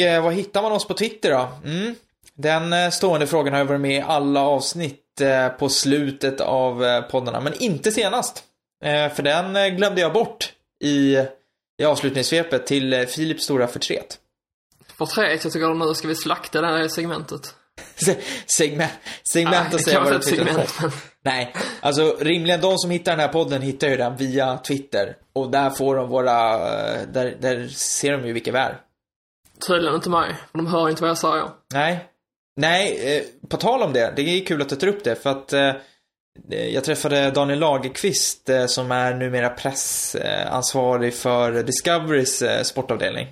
eh, var hittar man oss på Twitter då? Mm. Den eh, stående frågan har ju varit med i alla avsnitt eh, på slutet av eh, poddarna, men inte senast. Eh, för den eh, glömde jag bort i, i avslutningssvepet till eh, Filips stora förtret. Porträtt, jag tycker nu ska vi slakta det här segmentet. Se- Segment, segment och säga vad segment, men Nej, alltså rimligen de som hittar den här podden hittar ju den via Twitter. Och där får de våra, eh, där, där ser de ju vilka vi är. Tydligen inte mig. för De hör inte vad jag säger. Nej. Nej, eh, på tal om det, det är kul att du tar upp det för att eh, jag träffade Daniel Lagerqvist eh, som är numera pressansvarig för Discoverys eh, sportavdelning.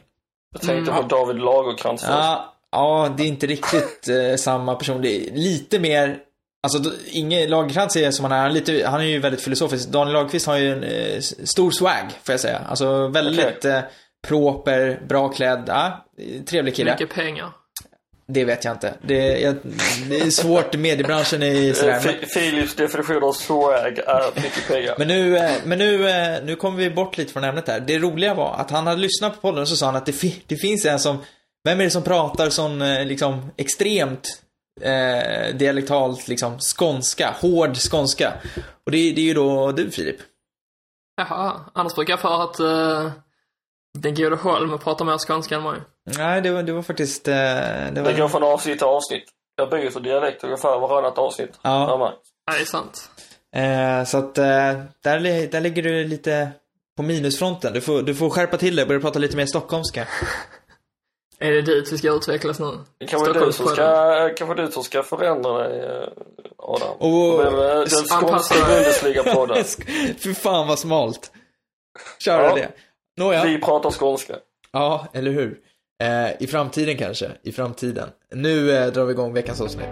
Jag tänkte Mm. på David Lagercrantz först. Ja, ja, det är inte riktigt eh, samma person. Det är lite mer Alltså, Inge Lagercrantz är som han är, han är, lite, han är ju väldigt filosofisk. Daniel Lagerqvist har ju en eh, stor swag, får jag säga. Alltså väldigt eh, proper, bra klädd, ja, trevlig kille. Mycket pengar. Det vet jag inte. Det, jag, det är svårt, mediebranschen är Eh, sådär. Men, Philips definition av swag är mycket pengar. men nu, eh, men nu, eh, nu kommer vi bort lite från ämnet här. Det roliga var att han hade lyssnat på podden och så sa han att det, det finns en som, vem är det som pratar sån eh, liksom extremt eh, dialektalt liksom skånska, hård skånska? Och det, det är ju då du Filip. Jaha, annars brukar jag för att uh, den gode Holm pratar mer skånska än mig. Nej, det var, det var faktiskt, eh, det Det var... går från avsnitt till avsnitt. Jag byter dialekt ungefär varannat avsnitt. Ja. Ja. det är sant. Eh, så att eh, där, där ligger du lite på minusfronten. Du får, du får skärpa till dig och börja prata lite mer stockholmska. Är det dit vi ska utvecklas nu? Det kanske du som ska, kanske du som ska förändra dig, eh, Adam. Men, eh, Den skånska Bundesliga-podden. Fy fan vad smalt. Köra Ja. det. Nåja. Vi pratar skånska. Ja, eller hur? Eh, I framtiden kanske. I framtiden. Nu eh, drar vi igång veckans avsnitt.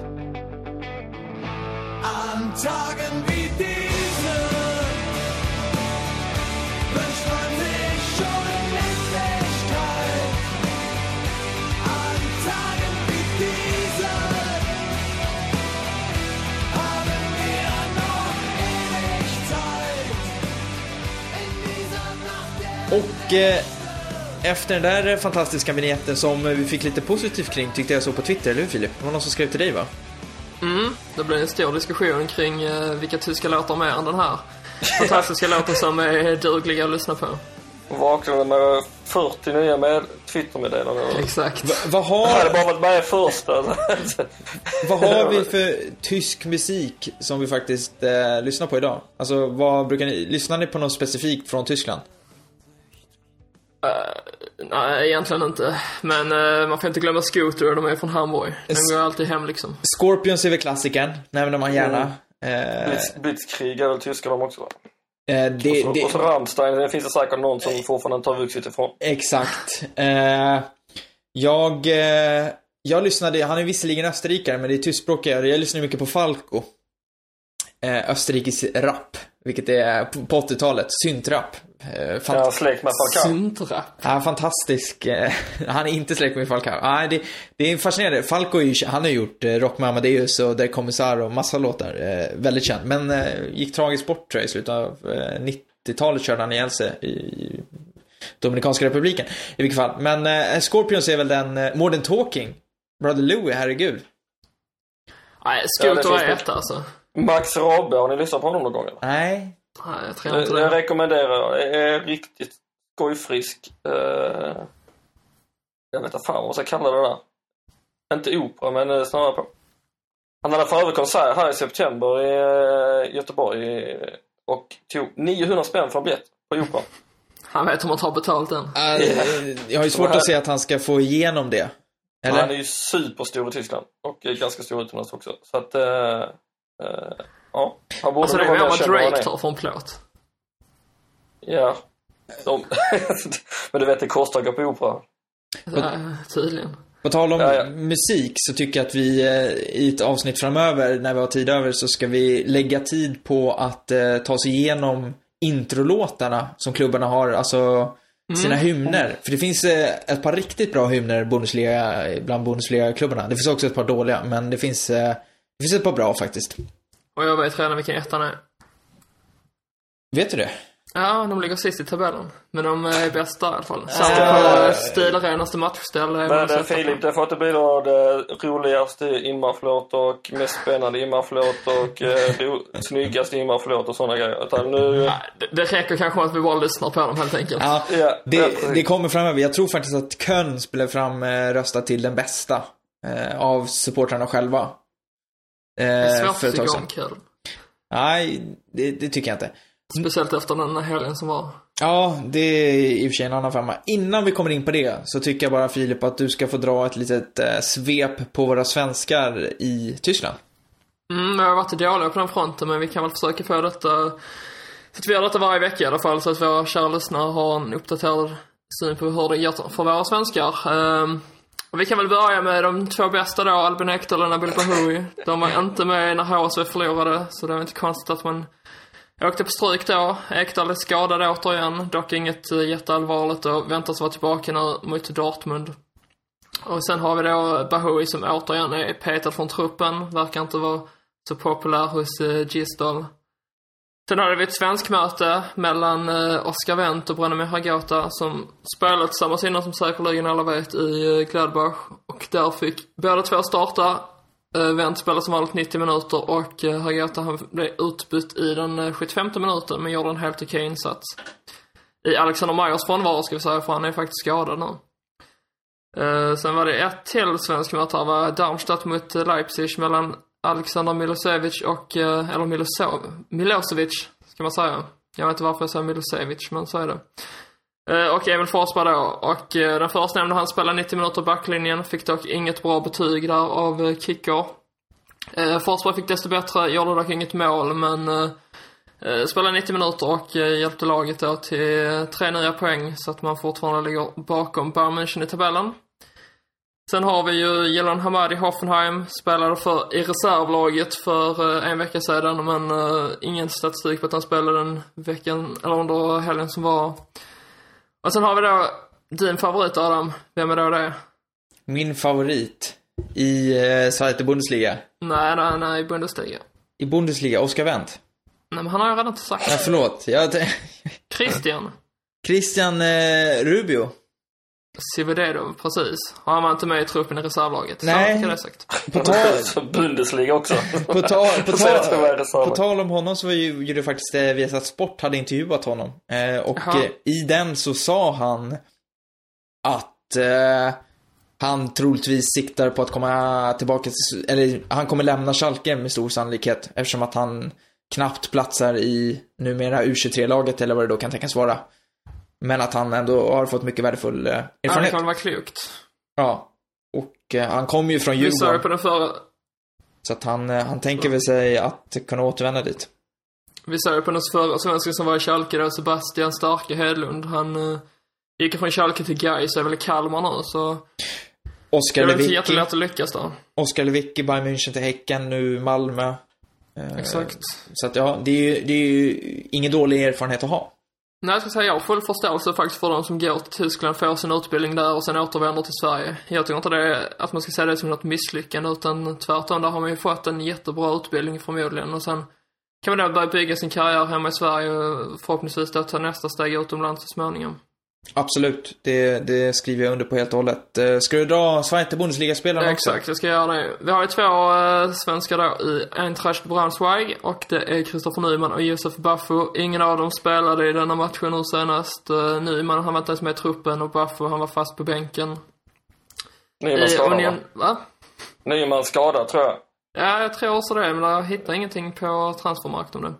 Och eh, efter den där fantastiska vignetten som vi fick lite positivt kring tyckte jag så på Twitter, eller hur Filip? Det var någon som skrev till dig va? Mm, det blir en stor diskussion kring eh, vilka tyska låtar mer än den här fantastiska låten som är dugliga att lyssna på. Och vaknade med 40 nya med Twitter-meddelanden. Exakt. Va, vad, Jag hade har, bara varit med först. Vad har vi för tysk musik som vi faktiskt eh, lyssnar på idag? Alltså vad brukar ni, lyssnar ni på något specifikt från Tyskland? Nej, egentligen inte. Men eh, man får inte glömma Scooter, de är från Hamburg. Den går alltid hem liksom. Scorpions är väl klassikern, nämner man gärna. Eh, Blitz, Blitzkrieg är väl tyska de också va? eh, det, Och, det, och så Rammstein, det finns det säkert någon som fortfarande har vuxit ifrån. Exakt. Eh, jag, eh, jag lyssnade, han är visserligen österrikare men det är tyskspråkigare. Jag lyssnar mycket på Falco. Eh, Österrikisk rap. Vilket är på på 80-talet, syntrap. Eh, Jag fant- har släkt med Falcao. Syntrap. ja, fantastisk. Eh, han är inte släkt med Falcao. Nej, det, det är fascinerande. Falco är ju, han har gjort eh, Rock med Amadeus och Der Kommissar och massa låtar. Väldigt känd. Men gick tragiskt bort tror jag i slutet av eh, 90-talet körde han ihjäl sig i Dominikanska republiken. I vilket fall. Men Scorpions är väl den, More than Talking. Brother Louie, herregud. Nej, Ja, Scooter finns är ett alltså. Max Rabbe, har ni lyssnat på honom någon gång? eller? Nej. Nej, jag tror inte Det, det. rekommenderar jag. Det är riktigt skojfrisk. Eh, jag vet inte fan vad man ska kalla det där. Inte opera, men eh, snarare på. Han hade för övrigt konsert här i september i eh, Göteborg och tog 900 spänn för en biljett på operan. Han vet hur man tar betalt än. Eh, jag har ju svårt att se att han ska få igenom det. Han är Eller? ju superstor i Tyskland och är ganska stor utomlands också. Så att, eh, eh, ja. Han borde Alltså det är han Drake tar för en plåt. Ja. De, men du vet, det kostar att gå på opera. Uh, tydligen. På tal om Ja, ja. musik så tycker jag att vi eh, i ett avsnitt framöver, när vi har tid över, så ska vi lägga tid på att eh, ta oss igenom introlåtarna som klubbarna har, alltså sina hymner. För det finns eh, ett par riktigt bra hymner Bundesliga, bland Bundesliga-klubbarna. Det finns också ett par dåliga, men det finns, eh, det finns ett par bra faktiskt. Och jag vet redan vilken ettan är. Vet du det? Ja, de ligger sist i tabellen. Men de är bäst där i alla fall. Satt på stilrenaste matchställe. är Men eh, Filip, det får inte bli då det roligaste immarflåt och mest spännande immarflåt och eh, snyggaste immarflåt och sådana grejer. Utan nu... Nej, det, det räcker kanske med att vi bara lyssnar på dem helt enkelt. Ja, Ja, ja, det, det kommer framöver. Jag tror faktiskt att Köln spelar fram eh, rösta till den bästa eh, av supportrarna själva. Eh, det är svårt att tycka om Köln. Nej, det, det tycker jag inte. Speciellt efter den här helgen som var. Ja, det är i och för sig en annan femma. Innan vi kommer in på det så tycker jag bara Filip att du ska få dra ett litet eh, svep på våra svenskar i Tyskland. Mm, jag har varit dåliga på den fronten men vi kan väl försöka få detta så att vi gör detta varje vecka i alla fall så att våra kära lyssnare har en uppdaterad syn på hur det går för våra svenskar. Ehm, och vi kan väl börja med de två bästa då, Albin Ekdal och Nabil Bahoui. De var inte med när HSV förlorade så det var inte konstigt att man åkte på stryk då. Ekdal är skadad återigen, dock inget eh, jätteallvarligt och väntas vara tillbaka nu mot Dortmund. Och sen har vi då Bahoui som återigen är petad från truppen, verkar inte vara så populär hos eh, Gisdal. Sen hade vi ett svensk möte mellan eh, Oscar Wendt och Branimir Hagota som spelade tillsammans innan som säkerligen alla vet i eh, Gladbach. Och där fick båda två starta. Eh, Wendt spelade som vanligt 90 minuter och Hagota han blev utbytt i den 75 minuten men gjorde en helt okej insats. I Alexander Majers frånvaro ska vi säga för han är faktiskt skadad nu. Sen var det ett till svensk möte här, var Darmstadt mot Leipzig mellan Alexander Milosevic och, eh, eller Miloso, Milosevic, ska man säga. Jag vet inte varför jag säger Milosevic, men så är det. Eh, och Emil Forsberg då. Och eh, den förstnämnde han spelade 90 minuter backlinjen, fick dock inget bra betyg där av Kicker. Forsberg fick desto bättre, gjorde dock inget mål, men spelade 90 minuter och hjälpte laget då till tre nya poäng, så att man fortfarande ligger bakom Bayern München i tabellen. Sen har vi ju Jelan Hamadi Hoffenheim, spelade för, i reservlaget för eh, en vecka sedan, men eh, ingen statistik på att han spelade den veckan, eller under helgen som var. Och sen har vi då din favorit Adam, vem är då det? Min favorit i eh, Zweite Bundesliga. Nej, nej, nej, i Bundesliga. I Bundesliga, Oscar Wendt. Nej, men han har ju redan sagt. Nej, förlåt. Jag, Christian Christian eh, Rubio. Cividedo, precis. Han var inte med i truppen i reservlaget. Nej. Så det sagt. På tal, Bundesliga också. på tal, på tal, på tal om honom så var ju, gjorde faktiskt eh, Viasat Sport hade intervjuat honom. Eh, och eh, i den så sa han att eh, han troligtvis siktar på att komma tillbaka till, eller han kommer lämna Schalke med stor sannolikhet eftersom att han knappt platsar i numera U23-laget eller vad det då kan tänkas vara. Men att han ändå har fått mycket värdefull eh, Ja, det erfarenhet. kan vara klokt. Ja. Och eh, han kommer ju från Vi sa Djurgården. på den förra, Så att han, eh, han tänker väl sig att kunna återvända dit. Vi sa ju på den förra svensken som var i Schalke då, Sebastian Starke Hedlund. Han uh, gick från Schalke till Gais, är väl i Kalmar nu, så det Oskar är väl inte Lewicki. jättelätt att lyckas där. Oskar Lewicki, Bayern München till Häcken, nu Malmö. Eh, Exakt. Så att ja, det är ju, det är ju ingen dålig erfarenhet att ha. Nej, jag ska säga, jag har full förståelse faktiskt för de som går till Tyskland, får sin utbildning där och sen återvänder till Sverige. Jag tycker inte det är, att man ska säga det som något misslyckande, utan tvärtom, där har man ju fått en jättebra utbildning förmodligen och sen kan man då börja bygga sin karriär hemma i Sverige och förhoppningsvis då ta nästa steg utomlands så småningom. Absolut, det, det skriver jag under på helt och hållet. Eh, Ska du dra Zweite Bundesliga-spelarna också? Exakt, jag ska göra det. Vi har ju två äh, svenskar då i Eintracht Braunschweig och det är Kristoffer Nyman och Josef Baffo. Ingen av dem spelade i denna matchen nu senast. Uh, Nyman, han var inte ens med i truppen och Baffo, han var fast på bänken. Nyman skadad va? Union, va? Nyman skadad tror jag. Ja, jag tror också det, men jag hittar ingenting på transfermarkt om det.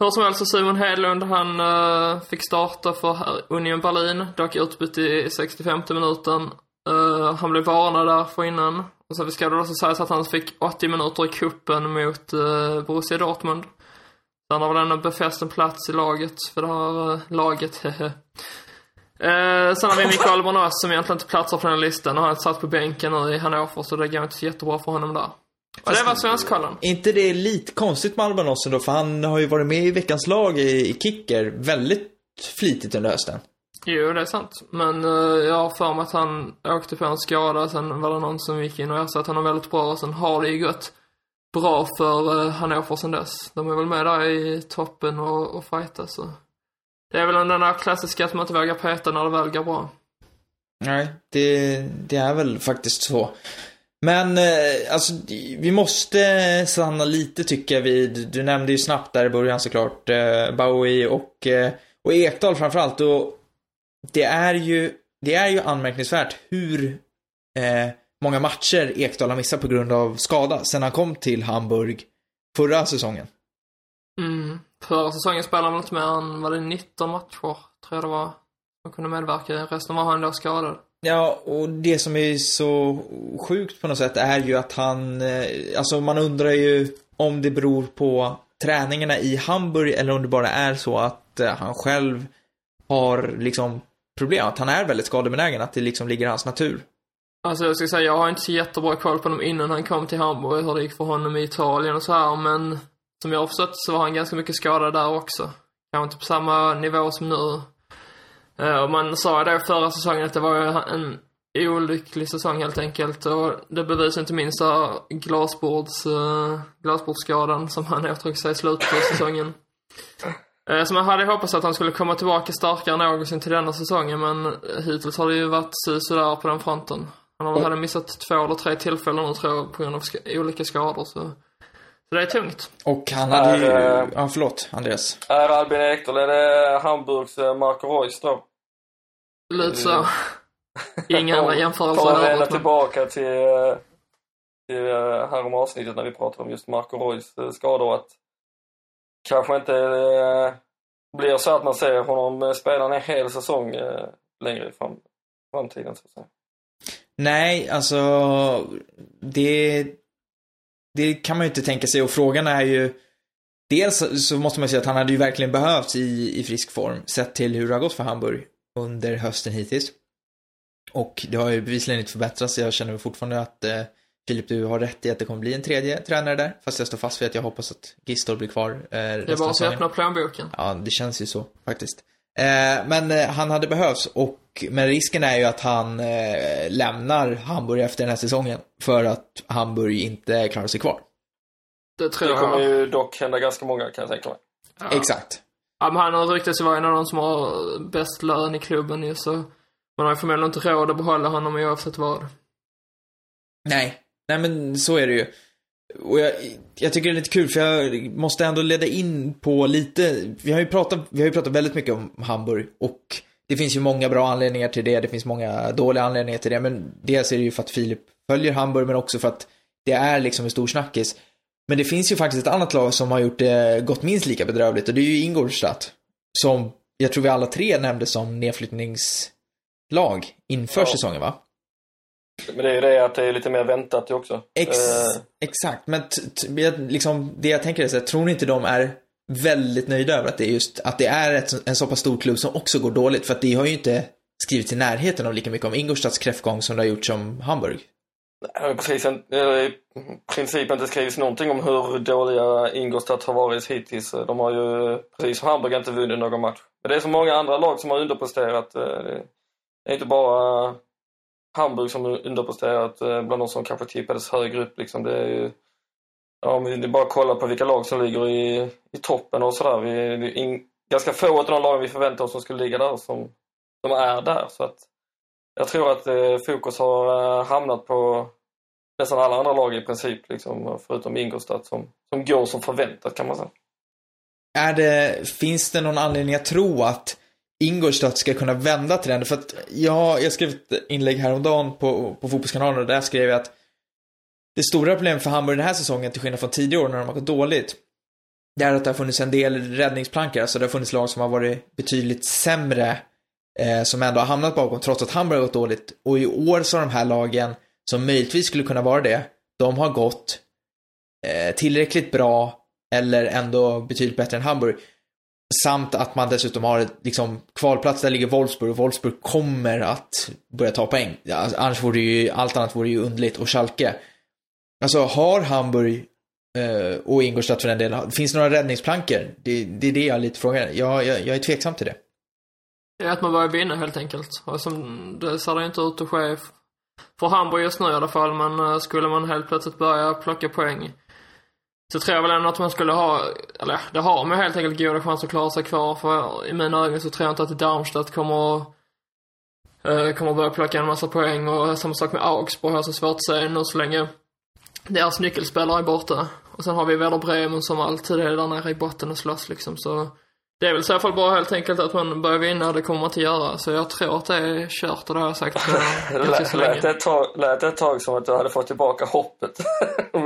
Hur som helst så Simon Hedlund, han uh, fick starta för Union Berlin, dock utbytt i 65 minuten. Uh, han blev varnad där för innan. Och sen ska det också sägas att han fick 80 minuter i kuppen mot uh, Borussia Dortmund. Så han har väl ändå befäst en plats i laget för det här uh, laget, hehe. Eh, sen har vi Mikael Bonas som egentligen inte platsar på den här listan och han satt på bänken nu i Hannover så det går inte så jättebra för honom där. Och det var Svenskkollen. Är inte det lite konstigt med Alban Ossen då? För han har ju varit med i veckans lag i, i Kicker väldigt flitigt under hösten. Jo, det är sant. Men eh, jag har för mig att han åkte på en skada, sen var det någon som gick in och ersatte honom väldigt bra och sen har det ju gått bra för uh, Hannover sen dess. De är väl med där i toppen och, och fightas så. Det är väl den där klassiska att man inte vågar peta när det väl går bra. Nej, det, det är väl faktiskt så. Men eh, alltså, vi måste stanna lite tycker jag vid, du nämnde ju snabbt där i början såklart, eh, Bowie och, eh, och Ekdal framförallt. Och det är ju, det är ju anmärkningsvärt hur eh, många matcher Ekdal har missat på grund av skada sen han kom till Hamburg förra säsongen. Mm. Förra säsongen spelade han inte mer än, var det 19 matcher, tror jag det var. Han kunde medverka, resten var han då skadad. Ja, och det som är så sjukt på något sätt är ju att han, eh, alltså man undrar ju om det beror på träningarna i Hamburg eller om det bara är så att eh, han själv har liksom problem, att han är väldigt skadebenägen, att det liksom ligger i hans natur. Alltså jag ska säga, jag har inte så jättebra koll på honom innan han kom till Hamburg, hur det gick för honom i Italien och så här, men som jag har förstått så var han ganska mycket skadad där också. Kanske inte på samma nivå som nu. Eh, Och man sa då förra säsongen att det var en olycklig säsong helt enkelt. Och det bevisar inte minst glasbords, uh, glasbordsskadan som han åtog sig i slutet av säsongen. Eh, Så man hade hoppats att han skulle komma tillbaka starkare någonsin till denna säsongen men eh, hittills har det ju varit sådär på den fronten. Han har väl hade missat två eller tre tillfällen nu tror jag på grund av olika skador så. Så det är tungt. Och han hade ju, Är, eh, ja förlåt, Andreas. Är Albin Ekdal, är det Hamburgs eh, Marco Reus då? Lite så. Inga andra jämförelser i vända tillbaka till, eh, till eh, härom avsnittet när vi pratade om just Marco Reus skador. Att kanske inte eh, blir så att man ser honom spela en hel säsong eh, längre i fram, framtiden. Så att säga. Nej, alltså det, det kan man ju inte tänka sig och frågan är ju Dels så måste man säga att han hade ju verkligen behövts i, i frisk form sett till hur det har gått för Hamburg under hösten hittills. Och det har ju bevisligen inte förbättrats. Jag känner fortfarande att eh, Filip, du har rätt i att det kommer bli en tredje tränare där. Fast jag står fast vid att jag hoppas att Gistor blir kvar eh, Det är bara att öppna plånboken. Ja, det känns ju så faktiskt. Eh, men eh, han hade behövts och, men risken är ju att han eh, lämnar Hamburg efter den här säsongen för att Hamburg inte klarar sig kvar. Det tror Det kommer jag. ju dock hända ganska många kan jag tänka mig. Ja. Exakt. Ja, men han har ryktats vara en av de som har bäst lön i klubben ju, så man har ju förmodligen inte råd att behålla honom oavsett vad. Nej, nej men så är det ju. Och jag, jag tycker det är lite kul för jag måste ändå leda in på lite, vi har ju pratat, vi har ju pratat väldigt mycket om Hamburg och det finns ju många bra anledningar till det, det finns många dåliga anledningar till det, men dels är det ju för att Filip följer Hamburg men också för att det är liksom en stor snackis. Men det finns ju faktiskt ett annat lag som har gjort det, gått minst lika bedrövligt och det är ju Ingolstadt. Som jag tror vi alla tre nämnde som nedflyttningslag inför Ja. säsongen va? Men det är ju det att det är lite mer väntat också. Ex Eh, Exakt, men liksom, det jag tänker är så här, tror ni inte de är väldigt nöjda över att det är just, att det är ett, en så pass stor klubb som också går dåligt? För att det har ju inte skrivit i närheten av lika mycket om Ingolstadts kräftgång som det har gjort som Hamburg. Det har precis en, eller i princip inte skrivits någonting om hur dåliga Ingolstadt har varit hittills. De har ju, precis som Hamburg, inte vunnit någon match. Men det är så många andra lag som har underpresterat. eh, Det är inte bara Hamburg som underpresterat eh, bland de som kanske tippades högre upp. Liksom. Det är ju, ja, om vi bara kollar på vilka lag som ligger i, i toppen och sådär. Vi, det är in, ganska få av de lagen vi förväntar oss som skulle ligga där som, som är där. Så att jag tror att eh, fokus har eh, hamnat på nästan alla andra lag i princip, liksom, förutom Ingolstadt som, som går som förväntat kan man säga. Är det, finns det någon anledning att tro att Ingolstadt ska kunna vända trenden? För att jag, jag skrev ett inlägg häromdagen på, på Fotbollskanalen och där skrev jag att det stora problemet för Hamburg den här säsongen, till skillnad från tidigare år när de har gått dåligt, det är att det har funnits en del räddningsplankor. Alltså det har funnits lag som har varit betydligt sämre, eh, som ändå har hamnat bakom, trots att Hamburg har gått dåligt. Och i år så har de här lagen, som möjligtvis skulle kunna vara det, de har gått eh, tillräckligt bra, eller ändå betydligt bättre än Hamburg. Samt att man dessutom har liksom, kvalplats, där ligger Wolfsburg och Wolfsburg kommer att börja ta poäng. Alltså, annars vore det ju, allt annat vore ju underligt. Och Schalke. Alltså, har Hamburg eh, och Ingolstadt för den delen, finns det några räddningsplankor? Det, det är det jag lite frågar. Jag, jag, jag är tveksam till det. Det är att man börjar vinna helt enkelt. Och som, det ser det inte ut att ske för Hamburg just nu i alla fall, men eh, skulle man helt plötsligt börja plocka poäng så tror jag väl ändå att man skulle ha, eller ja, det har man helt enkelt goda chanser att klara sig kvar. För i mina ögon så tror jag inte att Darmstadt kommer att eh, kommer att börja plocka en massa poäng och samma sak med Augsburg har så svårt att säga nu så länge deras nyckelspelare är borta. Och sen har vi Werder Bremen som alltid är där nere i botten och slåss liksom så det är väl i så fall bara helt enkelt att man börjar vinna, det kommer man inte göra. Så jag tror att det är kört och det har jag sagt ganska så Lät länge. det ett tag, lät det ett tag som att du hade fått tillbaka hoppet. Men,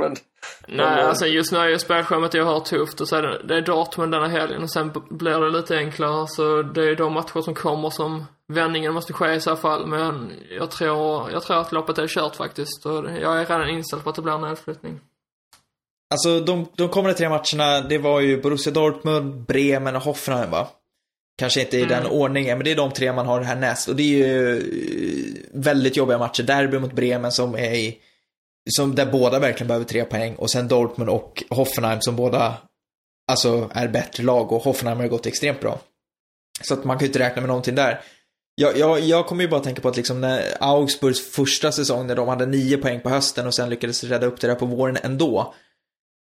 Nej, Men, alltså just nu är ju spelschemat oerhört tufft och så är det, det är Dortmund denna helgen och sen blir det lite enklare. Så det är de matcher som kommer som vändningen måste ske i så fall. Men jag tror, jag tror att loppet är kört faktiskt. Och jag är redan inställd på att det blir en nedflyttning. Alltså de, de kommande tre matcherna, det var ju Borussia Dortmund, Bremen och Hoffenheim va? Kanske inte i den ordningen, men det är de tre man har härnäst. Och det är ju eh, väldigt jobbiga matcher. Derby mot Bremen som är i, som där båda verkligen behöver tre poäng. Och sen Dortmund och Hoffenheim som båda, alltså är bättre lag och Hoffenheim har gått extremt bra. Så att man kan ju inte räkna med någonting där. Jag, jag, jag kommer ju bara tänka på att liksom när Augsburgs första säsong när de hade nio poäng på hösten och sen lyckades rädda upp det där på våren ändå.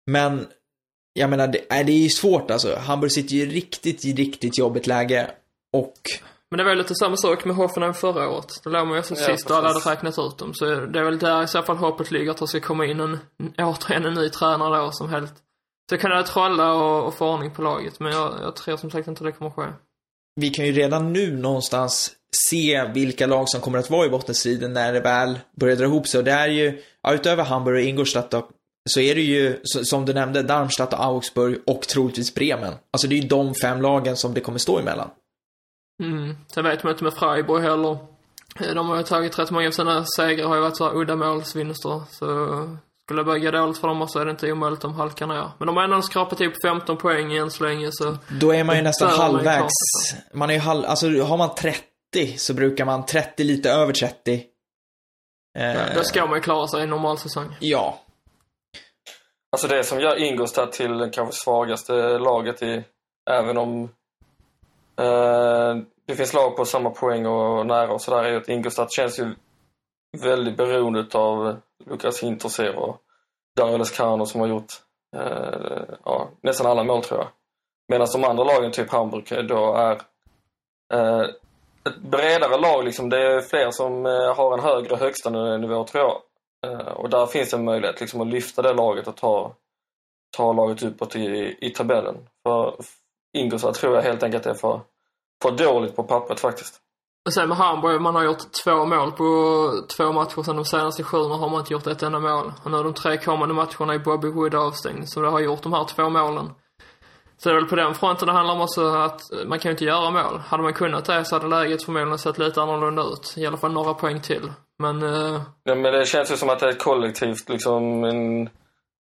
Men, jag menar, det, nej, det är ju svårt alltså. Hamburg sitter ju i riktigt, riktigt jobbigt läge. Och, Men det var ju lite samma sak med Hoffenheim förra året. Det låg man ju som Ja, sist och alla hade räknat ut dem. Så det är väl där i så fall hoppet ligger att det ska komma in en, återigen en ny tränare då som helt så kan det trolla och, och få ordning på laget. Men jag, jag tror som sagt inte det kommer ske. vi kan ju redan nu någonstans se vilka lag som kommer att vara i bottenstriden när det väl börjar dra ihop sig. Och det är ju, ja, utöver Hamburg och Ingolstadt då, så är det ju, som du nämnde, Darmstadt och Augsburg och troligtvis Bremen. Alltså det är ju de fem lagen som det kommer stå emellan. Mm. Sen vet man inte med Freiburg heller. Eh, De har ju tagit rätt många av sina segrar har ju varit så här uddamålsvinster. Så skulle det börja gå dåligt för dem så är det inte omöjligt de halkar ner. Men de har ändå skrapat ihop 15 poäng än så länge så Då är man ju nästan halvvägs. klara Man är ju halv, alltså har man 30 så brukar man 30 lite över 30. Eh, då ska man ju klara sig i en normal säsong. Ja alltså det som gör Ingolstadt till det kanske svagaste laget i, även om eh, det finns lag på samma poäng och nära och sådär, är ju att Ingolstadt känns ju väldigt beroende av Lukas Hinterseer och Darius Kano som har gjort eh, ja, nästan alla mål tror jag. Medan de andra lagen, typ Hamburg, då är eh, ett bredare lag. Liksom. Det är fler som eh, har en högre högsta nivå tror jag. Eh, och där finns en möjlighet liksom, att lyfta det laget och ta, ta laget uppåt i, i tabellen. För Ingolstadt tror jag helt enkelt är för, för dåligt på pappret faktiskt. Och sen med Hamburg, man har gjort två mål på två matcher sen de senaste sju har man inte gjort ett enda mål. Och nu de tre kommande matcherna är Bobby Wood avstängd, så det har gjort de här två målen. Så det är väl på den fronten det handlar om också att man kan ju inte göra mål. Hade man kunnat det så hade läget förmodligen sett lite annorlunda ut. I alla fall några poäng till. Men, eh, Ja, men det känns ju som att det är ett kollektivt, liksom, en,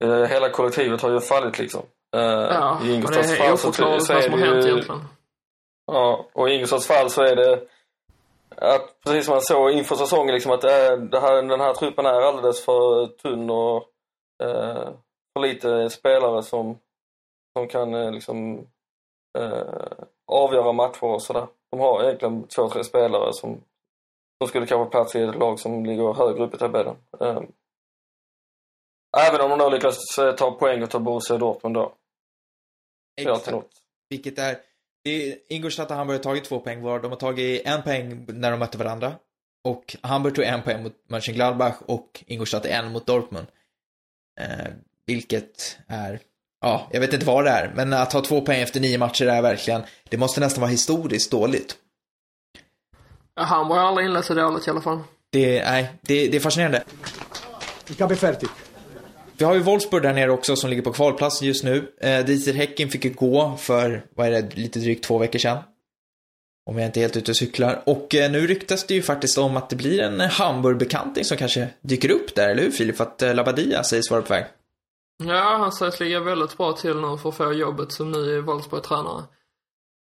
eh, hela kollektivet har ju fallit liksom. Eh, ja. I Ingolstads fall så, så är som har hänt ju, egentligen. ja, och i Ingolstads fall så är det att, precis som man såg inför säsongen, liksom, att det är, det här, den här truppen är alldeles för tunn och för lite spelare som, som kan eh, liksom, eh, avgöra matcher och sådär. De har egentligen två, tre spelare som, som skulle kanske plats i ett lag som ligger högre upp i tabellen. Eh, även om de då lyckas eh, ta poäng och ta Borussia Dortmund då. Något. Vilket är, det är Ingolstadt och Hamburg har tagit två poäng var. De har tagit en poäng när de mötte varandra. Och Hamburg tog en poäng mot Mönchengladbach och Ingolstadt en mot Dortmund. Eh, vilket är, ja, jag vet inte vad det är. Men att ha två poäng efter nio matcher är verkligen, det måste nästan vara historiskt dåligt. Ja, Hamburg har aldrig inlett så dåligt i alla fall. Det, nej, det, det är fascinerande. Il capo è fertig. Vi har ju Wolfsburg där nere också som ligger på kvalplatsen just nu. Eh, Dieter Häcken fick ju gå för, vad är det, lite drygt två veckor sedan. Om jag inte är helt ute och cyklar. Och eh, nu ryktas det ju faktiskt om att det blir en Hamburg-bekanting som kanske dyker upp där, eller hur Filip? För att eh, Labadia sägs vara på väg. Ja, han sägs ligga väldigt bra till nu för att få jobbet som ny Wolfsburg-tränare.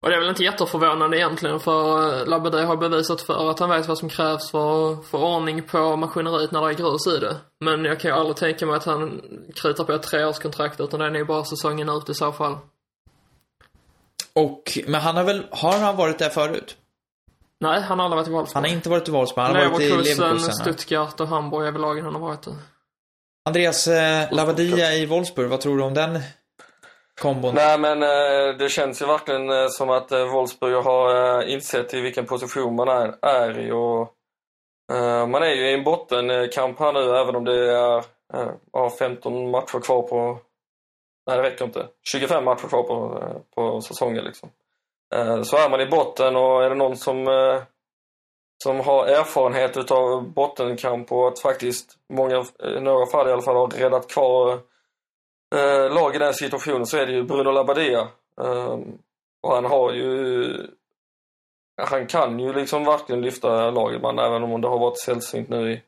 Och det är väl inte jätteförvånande egentligen för eh, Labadie har bevisat för att han vet vad som krävs för att få ordning på maskineriet när det är grus i det. Men jag kan ju aldrig tänka mig att han kritar på ett treårskontrakt utan det är nog bara säsongen ut i så fall. Och, men han har väl, har han varit där förut? Nej, han har aldrig varit i Wolfsburg. Han har inte varit i Wolfsburg, han har varit i Leverkusen, Leverkusen. Stuttgart och Hamburg är väl lagen han har varit i. Andreas eh, Lavadia i Wolfsburg, vad tror du om den kombon? Nej men eh, det känns ju verkligen eh, som att eh, Wolfsburg har eh, insett i vilken position man är, är i och eh, man är ju i en bottenkamp här nu även om det är eh, ja, 15 matcher kvar på Nej det räcker inte. 25 matcher kvar på, eh, på säsongen liksom. Eh, så är man i botten och är det någon som eh, som har erfarenhet utav bottenkamp och att faktiskt många, eh, i några fall i alla fall, har räddat kvar eh, lag i den situationen så är det ju Bruno Labbadia. Eh, och han har ju... Han kan ju liksom verkligen lyfta laget, men även om det har varit sällsynt nu i,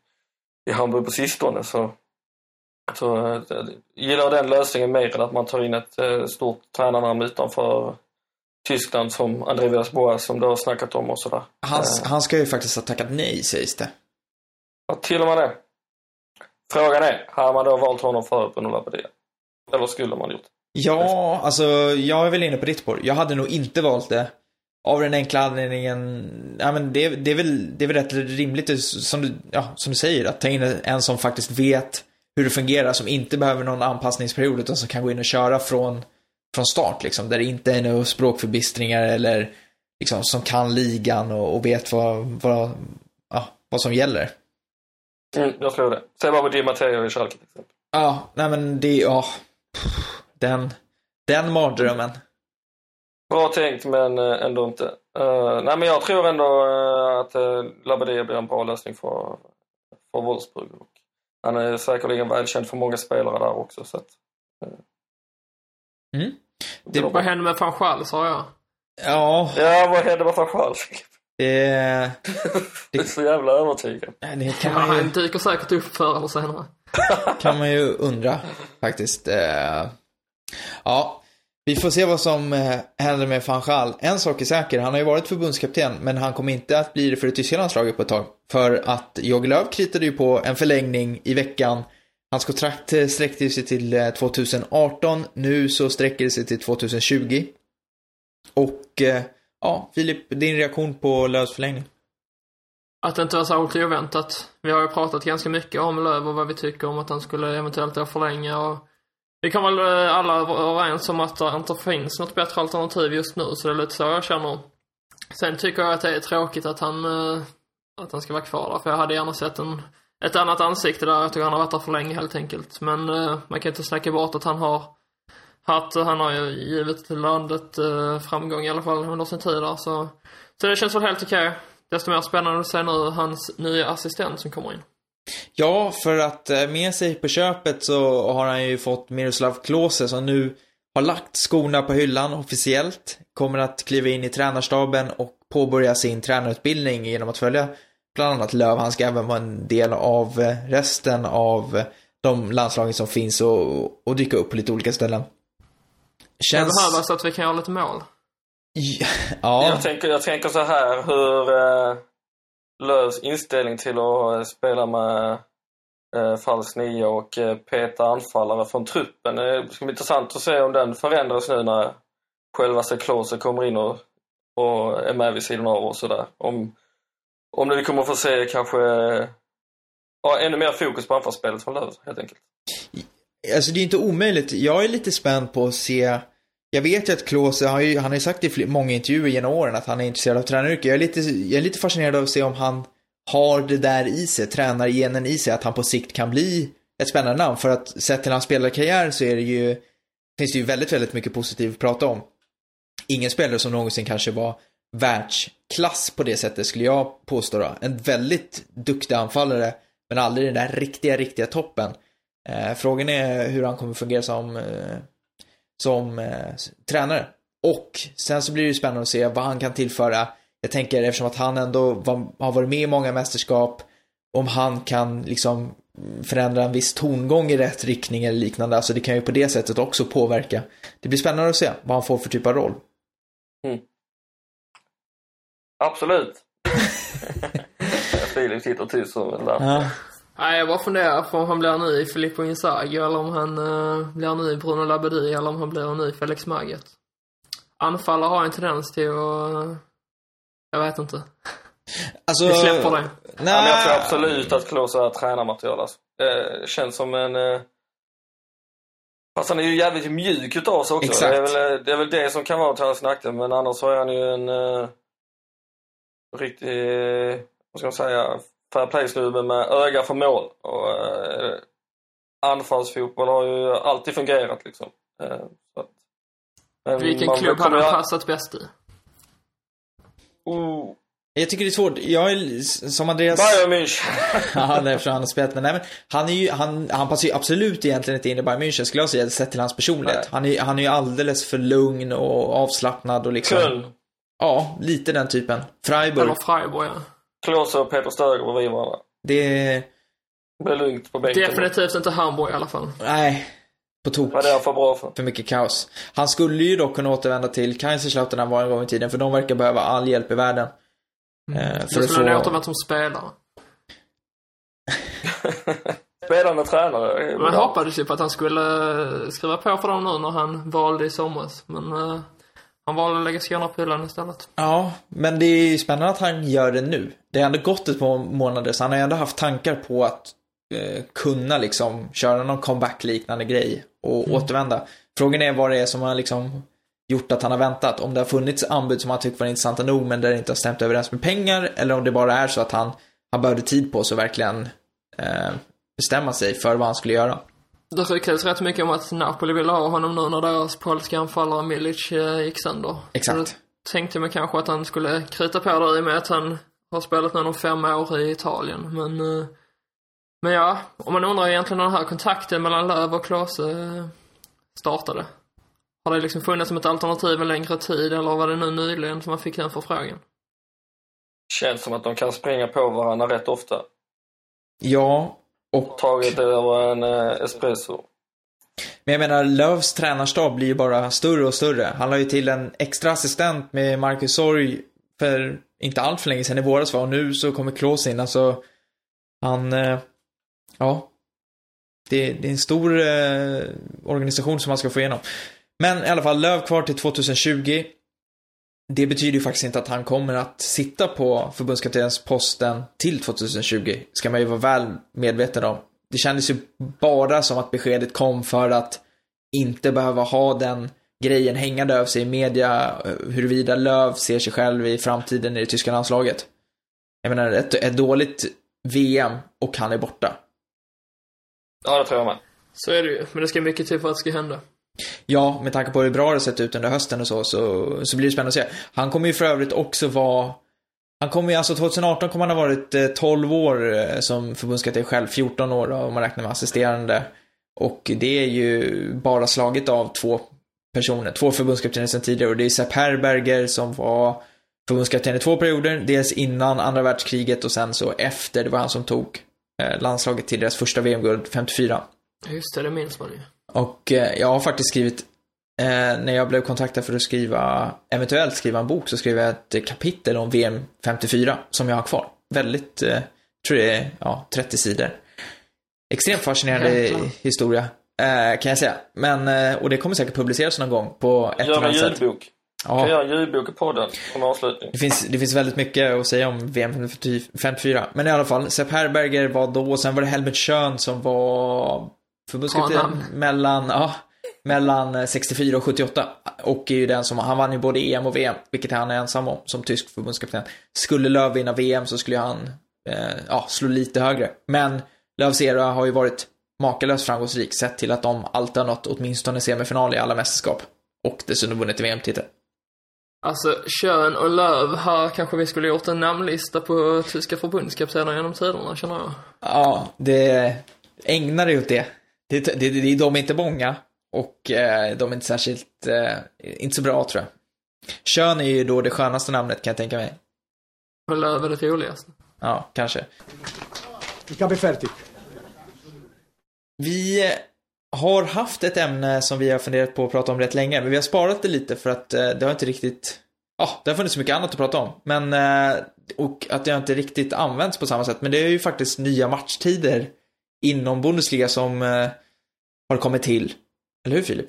i Hamburg på sistone så, så eh, gillar den lösningen mer än att man tar in ett eh, stort tränarnamn utanför Tyskland som André Villas-Boas som du har snackat om och sådär. Han, Eh, han ska ju faktiskt ha tackat nej, sägs det. Ja, till och med det. Frågan är, har man då valt honom före Bruno Labbadia? Eller skulle man gjort? Ja, alltså jag är väl inne på ditt spår. Jag hade nog inte valt det. Av den enkla anledningen, ja men det, det, är väl, det är väl rätt rimligt som du, ja, som du säger, att ta in en som faktiskt vet hur det fungerar, som inte behöver någon anpassningsperiod utan som kan gå in och köra från, från start liksom. Där det inte är några språkförbistringar eller liksom som kan ligan och, och vet vad, vad, ja, vad som gäller. Mm, jag tror det. Se bara på Di Matteo i Schalke till exempel. Ja, nej men det, ja. Den, den mardrömmen. Bra tänkt men eh, ändå inte. Uh, nej men jag tror ändå uh, att uh, Labbadia blir en bra lösning för, för Wolfsburg. Och han är säkerligen välkänd för många spelare där också så att... Mm. Det, Vad hände med van Schaal, sa jag? Ja, Ja, vad hände med van Schaal? det, Det är så jävla övertygad. det kan Ja, man ju... han dyker säkert upp förr eller senare. kan man ju undra faktiskt. Eh, Ja, vi får se vad som eh, händer med van Gaal. En sak är säker, han har ju varit förbundskapten, men han kommer inte att bli det för det tyska landslaget på ett tag. För att Jogi Löw kritade ju på en förlängning i veckan. Hans kontrakt eh, sträckte sig till eh, 2018, nu så sträcker det sig till 2020. Och eh, ja, Filip, din reaktion på Lövs förlängning? Att det inte var särskilt oväntat. Vi har ju pratat ganska mycket om Löv och vad vi tycker om att han skulle eventuellt då förlänga och vi kan väl alla vara överens om att det inte finns något bättre alternativ just nu, så det är lite så jag känner. Sen tycker jag att det är tråkigt att han, att han ska vara kvar där, för jag hade gärna sett en, ett annat ansikte där. Jag tycker han har varit där för länge helt enkelt. Men eh, man kan inte snacka bort att han har haft, han har ju givit landet eh, framgång i alla fall under sin tid där, så, så det känns väl helt okej. Desto mer spännande att se nu hans nya assistent som kommer in. Ja, för att eh, med sig på köpet så har han ju fått Miroslav Klose som nu har lagt skorna på hyllan officiellt. Kommer att kliva in i tränarstaben och påbörja sin tränarutbildning genom att följa bland annat Löv. Han ska även vara en del av eh, resten av eh, de landslagen som finns och, och dyka upp på lite olika ställen. Det Känns... behövs att vi kan göra lite mål. Ja, Jag, tänker, jag tänker så här hur eh, Lövs inställning till att eh, spela med eh, falsk nia och eh, peta anfallare från truppen. Det ska bli intressant att se om den förändras nu när självaste Klose kommer in och, och är med vid sidan av och sådär. Om, om du kommer få se kanske ja, ännu mer fokus på anfallsspelet från Löv helt enkelt. Alltså det är inte omöjligt. Jag är lite spänd på att se jag vet ju att Klose, han har ju, han har ju sagt i många intervjuer genom åren att han är intresserad av tränaryrket. Jag är lite, jag är lite fascinerad av att se om han har det där i sig, tränargenen i sig, att han på sikt kan bli ett spännande namn. För att sett till hans spelarkarriär så är det ju, finns det ju väldigt, väldigt mycket positivt att prata om. Ingen spelare som någonsin kanske var världsklass på det sättet skulle jag påstå då. En väldigt duktig anfallare, men aldrig den där riktiga, riktiga toppen. Eh, frågan är hur han kommer fungera som, eh, som eh, tränare. Och sen så blir det ju spännande att se vad han kan tillföra. Jag tänker eftersom att han ändå var, har varit med i många mästerskap, om han kan liksom förändra en viss tongång i rätt riktning eller liknande. Alltså det kan ju på det sättet också påverka. Det blir spännande att se vad han får för typ av roll. Mm. Absolut. Filip sitter tyst som en. Ja. Nej, jag bara funderar på om han blir ny Filippo Inzaghi eller om han uh, blir ny Bruno Labbadia eller om han blir ny Felix Magath. Anfallare har en tendens till att... jag vet inte. Alltså, Vi släpper det. Ja, men jag tror absolut att Klose är tränarmaterial. Alltså. Eh, känns som en... Eh... Fast han är ju jävligt mjuk utav sig också. Exakt. Det är, väl, det är väl det som kan vara till hans nackdel. Men annars är han ju en eh... riktig, eh... vad ska man säga, fair play-snubbe med öga för mål. Och, eh... Anfallsfotboll har ju alltid fungerat liksom. Eh, så att... Men Vilken man klubb hade han passat bäst i? Oh, Jag tycker det är svårt. Jag är som Andreas... Bayern München. Ja, nej, han har spelat, men nej, men han är ju, han, han passar ju absolut egentligen inte in i Bayern München skulle jag säga, sett till hans personlighet. Nej. Han är, han är ju alldeles för lugn och avslappnad och liksom... Köln. Ja, lite den typen. Freiburg. Eller Freiburg, ja. Klose och Peter Stöger bredvid varandra. Det... Det blir lugnt på bänken. Definitivt inte Hamburg i alla fall. Nej. På tok. Vad är det för bra för? För mycket kaos. Han skulle ju dock kunna återvända till Kaiserslautern när han var en gång i tiden, för de verkar behöva all hjälp i världen. Eh, Då för att skulle han få... återvänt som spelare. Spelande tränare. Man hoppades ju på att han skulle eh, skriva på för dem nu när han valde i somras. Men eh, han valde att lägga skorna på hyllan istället. Ja, men det är ju spännande att han gör det nu. Det har ändå gått ett par månader, så han har ju ändå haft tankar på att eh, kunna liksom köra någon comeback-liknande grej och återvända. Frågan är vad det är som har liksom gjort att han har väntat. Om det har funnits anbud som han tyckt var intressanta nog, men där det inte har stämt överens med pengar, eller om det bara är så att han, han behövde tid på sig att verkligen eh, bestämma sig för vad han skulle göra. Det ryktades rätt mycket om att Napoli ville ha honom nu när deras polska anfallare Milic eh, gick sönder. Exakt. Så då tänkte man kanske att han skulle krita på där i och med att han har spelat nu de fem år i Italien. Men, eh, men ja, om man undrar egentligen när den här kontakten mellan Löv och Klose eh, startade. Har det liksom funnits som ett alternativ en längre tid eller var det nu nyligen som man fick den förfrågan? Känns som att de kan springa på varandra rätt ofta. Ja, och Tagit över en eh, espresso. Men jag menar, Lövs tränarstab blir ju bara större och större. Han la ju till en extra assistent med Marcus Sorg för inte allt för länge sedan i våras va? Och nu så kommer Klås in. Alltså, han, eh, ja. Det, det är en stor eh, organisation som han ska få igenom. Men i alla fall, Löv kvar till 2020. Det betyder ju faktiskt inte att han kommer att sitta på förbundskaptensposten till 2020. Ska man ju vara väl medveten om. Det kändes ju bara som att beskedet kom för att inte behöva ha den grejen hängande över sig i media eh, huruvida Löv ser sig själv i framtiden i det tyska landslaget. Jag menar, ett, ett dåligt VM och han är borta. Ja, det tror jag med. Så är det ju, men det ska mycket till för att det ska hända. Ja, med tanke på hur bra det sett ut under hösten och så, så, så blir det spännande att se. Han kommer ju för övrigt också vara han kommer ju, alltså 2018 kommer han ha varit eh, 12 år eh, som förbundskapten själv, 14 år då, om man räknar med assisterande. Och det är ju bara slaget av två personer, två förbundskaptener sedan tidigare och det är Sepp Herberger som var förbundskapten i två perioder, dels innan andra världskriget och sen så efter, det var han som tog eh, landslaget till deras första VM-guld 54. Just det, det minns man ju. Och eh, jag har faktiskt skrivit, eh, när jag blev kontaktad för att skriva, eventuellt skriva en bok, så skrev jag ett kapitel om VM 54 som jag har kvar. Väldigt, eh, tror det är, ja, 30 sidor. Extremt fascinerande Jäklar. historia, kan jag säga. Men, och det kommer säkert publiceras någon gång på ett eller annat sätt. ljudbok. Kan Ja. göra en ljudbok i podden som avslutning. Det finns, det finns väldigt mycket att säga om VM 54. Men i alla fall, Sepp Herberger var då, och sen var det Helmut Schön som var förbundskapten namn. mellan, ja, mellan eh, 64 och 78. Och är ju den som, han vann ju både EM och VM, vilket han är ensam om som tysk förbundskapten. Skulle Löv vinna VM så skulle han, eh, ja, slå lite högre. Men Lövs era har ju varit makalöst framgångsrik sett till att de alltid har nått åtminstone semifinal i alla mästerskap. Och dessutom vunnit VM-titel. Alltså, Kön och Löv, här kanske vi skulle gjort en namnlista på tyska förbundskaptener genom tiderna, känner jag. Ja, det ägnar dig åt det. Det, det, det. De är inte många och eh, de är inte särskilt, eh, inte så bra tror jag. Kön är ju då det skönaste namnet kan jag tänka mig. Och Löv är det roligaste. Ja, kanske. Il capo è fertig. Vi eh, har haft ett ämne som vi har funderat på att prata om rätt länge, men vi har sparat det lite för att eh, det har inte riktigt, ja, det har funnits så mycket annat att prata om. Men, eh, och att det har inte riktigt använts på samma sätt. Men det är ju faktiskt nya matchtider inom Bundesliga som eh, har kommit till. Eller hur Filip?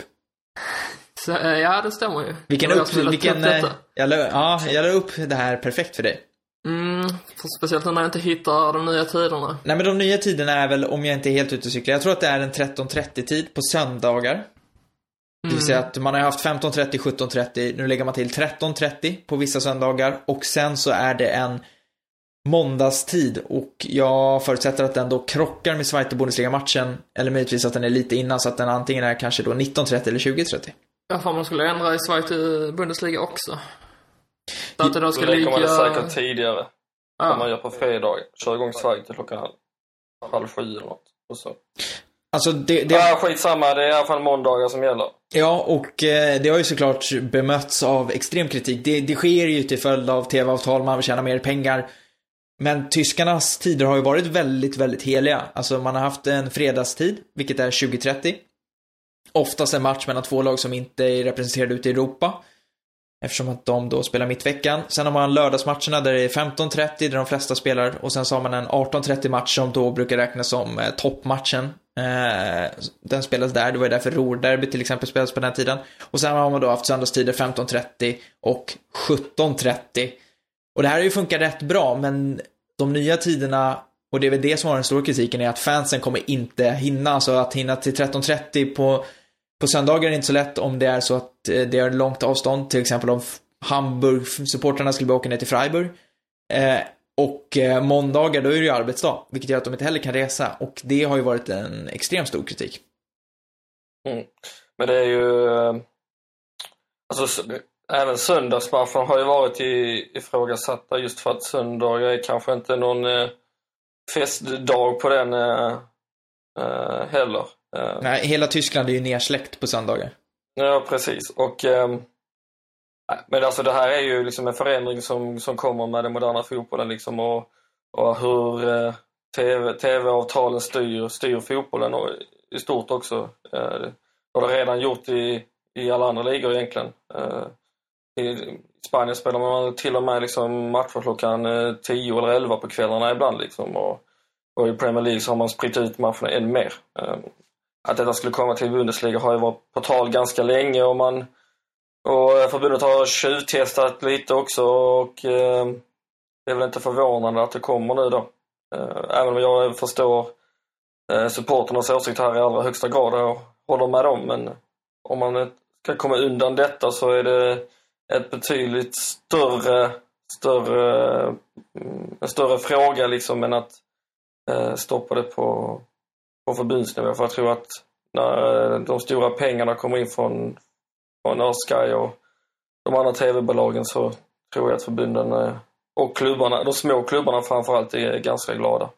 Så, eh, ja, det stämmer ju. Vilken jag upp, vilken, eh, jag la, ja, jag la upp det här perfekt för dig. Mm, För speciellt när jag inte hittar de nya tiderna. Nej men de nya tiderna är väl, om jag inte är helt ute och cyklar, jag tror att det är en 13.30 tid på söndagar. Det vill säga att man har haft 15.30, 17.30, nu lägger man till 13.30 på vissa söndagar och sen så är det en måndagstid och jag förutsätter att den då krockar med Zweite Bundesliga-matchen eller möjligtvis att den är lite innan så att den antingen är kanske då 19.30 eller 20.30. Ja, fan man skulle ändra i Sverige till Bundesliga också. Så att det då ska Då lägger man det ligga... säkert tidigare. Som man Ja, gör på fredag. Kör igång Sverige till klockan halv sju eller något. Och så. Alltså det, det, Ja, skitsamma. Det är i alla fall måndagar som gäller. Ja, och eh, det har ju såklart bemötts av extrem kritik. Det, det sker ju till följd av tv-avtal, man vill tjäna mer pengar. Men tyskarnas tider har ju varit väldigt, väldigt heliga. Alltså man har haft en fredagstid, vilket är 20.30. Oftast en match mellan två lag som inte är representerade ute i Europa. Eftersom att de då spelar mittveckan. Sen har man lördagsmatcherna där det är 15.30 där de flesta spelar. Och sen så har man en 18.30 match som då brukar räknas som eh, toppmatchen. Eh, den spelas där, det var ju därför Ruhrderby till exempel spelades på den tiden. Och sen har man då haft söndagstider 15.30 och 17.30. Och det här har ju funkat rätt bra, men de nya tiderna, och det är väl det som har den stora kritiken, är att fansen kommer inte hinna. Alltså att hinna till 13.30 på, på söndagar är inte så lätt om det är så att eh, det är långt avstånd. Till exempel om Hamburg-supportrarna skulle åka ner till Freiburg. Eh, och eh, måndagar, då är det ju arbetsdag, vilket gör att de inte heller kan resa. Och det har ju varit en extremt stor kritik. Mm. Men det är ju... Eh, alltså, även söndagsmatchen har ju varit ifrågasatta just för att söndagar är kanske inte någon eh, festdag på den eh, eh, heller. Nej, hela Tyskland är ju nersläckt på söndagar. Ja, precis. Och, ehm, men alltså det här är ju liksom en förändring som, som kommer med den moderna fotbollen liksom och, och hur TV, TV-avtalen styr, styr fotbollen och i stort också. Eh, det har det redan gjort i, i alla andra ligor egentligen. I Spanien spelar man till och med liksom matcher klockan eh, 10 eller 11 på kvällarna ibland liksom. Och, och i Premier League så har man spritt ut matcherna än mer. Ehm, att detta skulle komma till Bundesliga har ju varit på tal ganska länge och man och eh, förbundet har tjuvtestat lite också och eh, det är väl inte förvånande att det kommer nu då. Eh, även om jag förstår eh, supporternas åsikt här i allra högsta grad och håller med dem men om man ska komma undan detta så är det ett betydligt större, större, en större fråga liksom än att eh, stoppa det på, på förbundsnivå. För jag tror att när eh, de stora pengarna kommer in från, från Sky och de andra tv-bolagen så tror jag att förbunden eh, och klubbarna, de små klubbarna framförallt, är ganska glada.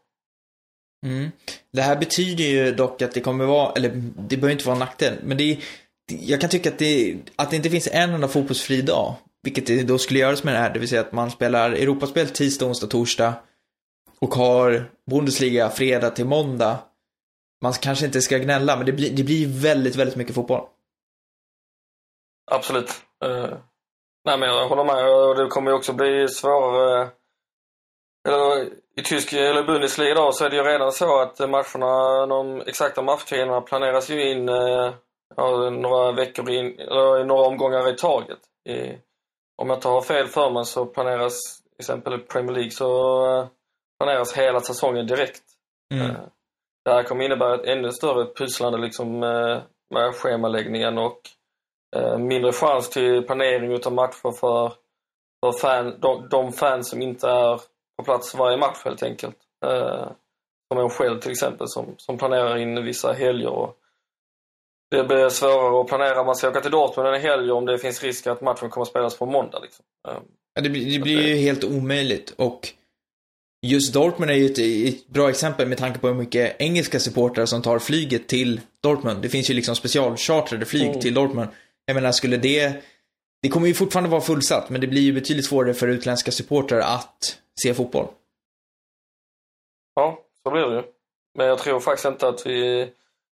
Mm. Det här betyder ju dock att det kommer vara, eller det behöver inte vara en nackdel, men det är, det- jag kan tycka att det, att det inte finns en enda fotbollsfri dag, vilket det då skulle göras med det här, det vill säga att man spelar Europaspel tisdag, onsdag, torsdag och har Bundesliga fredag till måndag. Man kanske inte ska gnälla, men det blir, det blir väldigt, väldigt mycket fotboll. Absolut. Uh, nej men jag håller med och det kommer ju också bli svårare. Eh, eller, I tysk eller Bundesliga idag så är det ju redan så att matcherna, de exakta matchtiderna planeras ju in uh, ja, några veckor in, eller några omgångar i taget. I, om jag inte har fel för mig så planeras, till exempel i Premier League så eh, planeras hela säsongen direkt. Mm. Eh, Det här kommer innebära ett ännu större pusslande liksom, eh, med schemaläggningen och mindre chans till planering utav matcher för, för fan, de, de fans som inte är på plats varje match helt enkelt. Som en själv till exempel som, som planerar in vissa helger. Och det blir svårare att planera om man ska åka till Dortmund en helg om det finns risk att matchen kommer att spelas på måndag. Liksom. Eh, Ja, det, blir, det blir ju helt omöjligt och just Dortmund är ju ett, ett bra exempel med tanke på hur mycket engelska supportrar som tar flyget till Dortmund. Det finns ju liksom specialchartrade flyg Mm. till Dortmund. Jag menar, skulle det... Det kommer ju fortfarande vara fullsatt, men det blir ju betydligt svårare för utländska supportrar att se fotboll. Ja, så blir det ju. Men jag tror faktiskt inte att vi,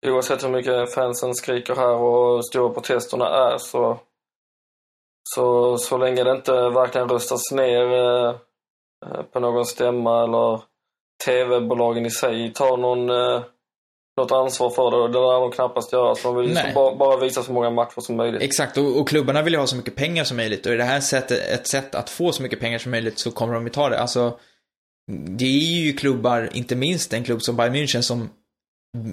oavsett hur mycket fansen skriker här och stora protesterna är, så, så, så länge det inte verkligen röstas ner eh, på någon stämma eller tv-bolagen i sig tar någon, eh, något ansvar för det, det lär de knappast göra. Så de vill liksom bara, bara visa så många matcher som möjligt. Exakt, och, och klubbarna vill ju ha så mycket pengar som möjligt och är det här sättet, ett sätt att få så mycket pengar som möjligt så kommer de ju ta det. Alltså, det är ju klubbar, inte minst en klubb som Bayern München som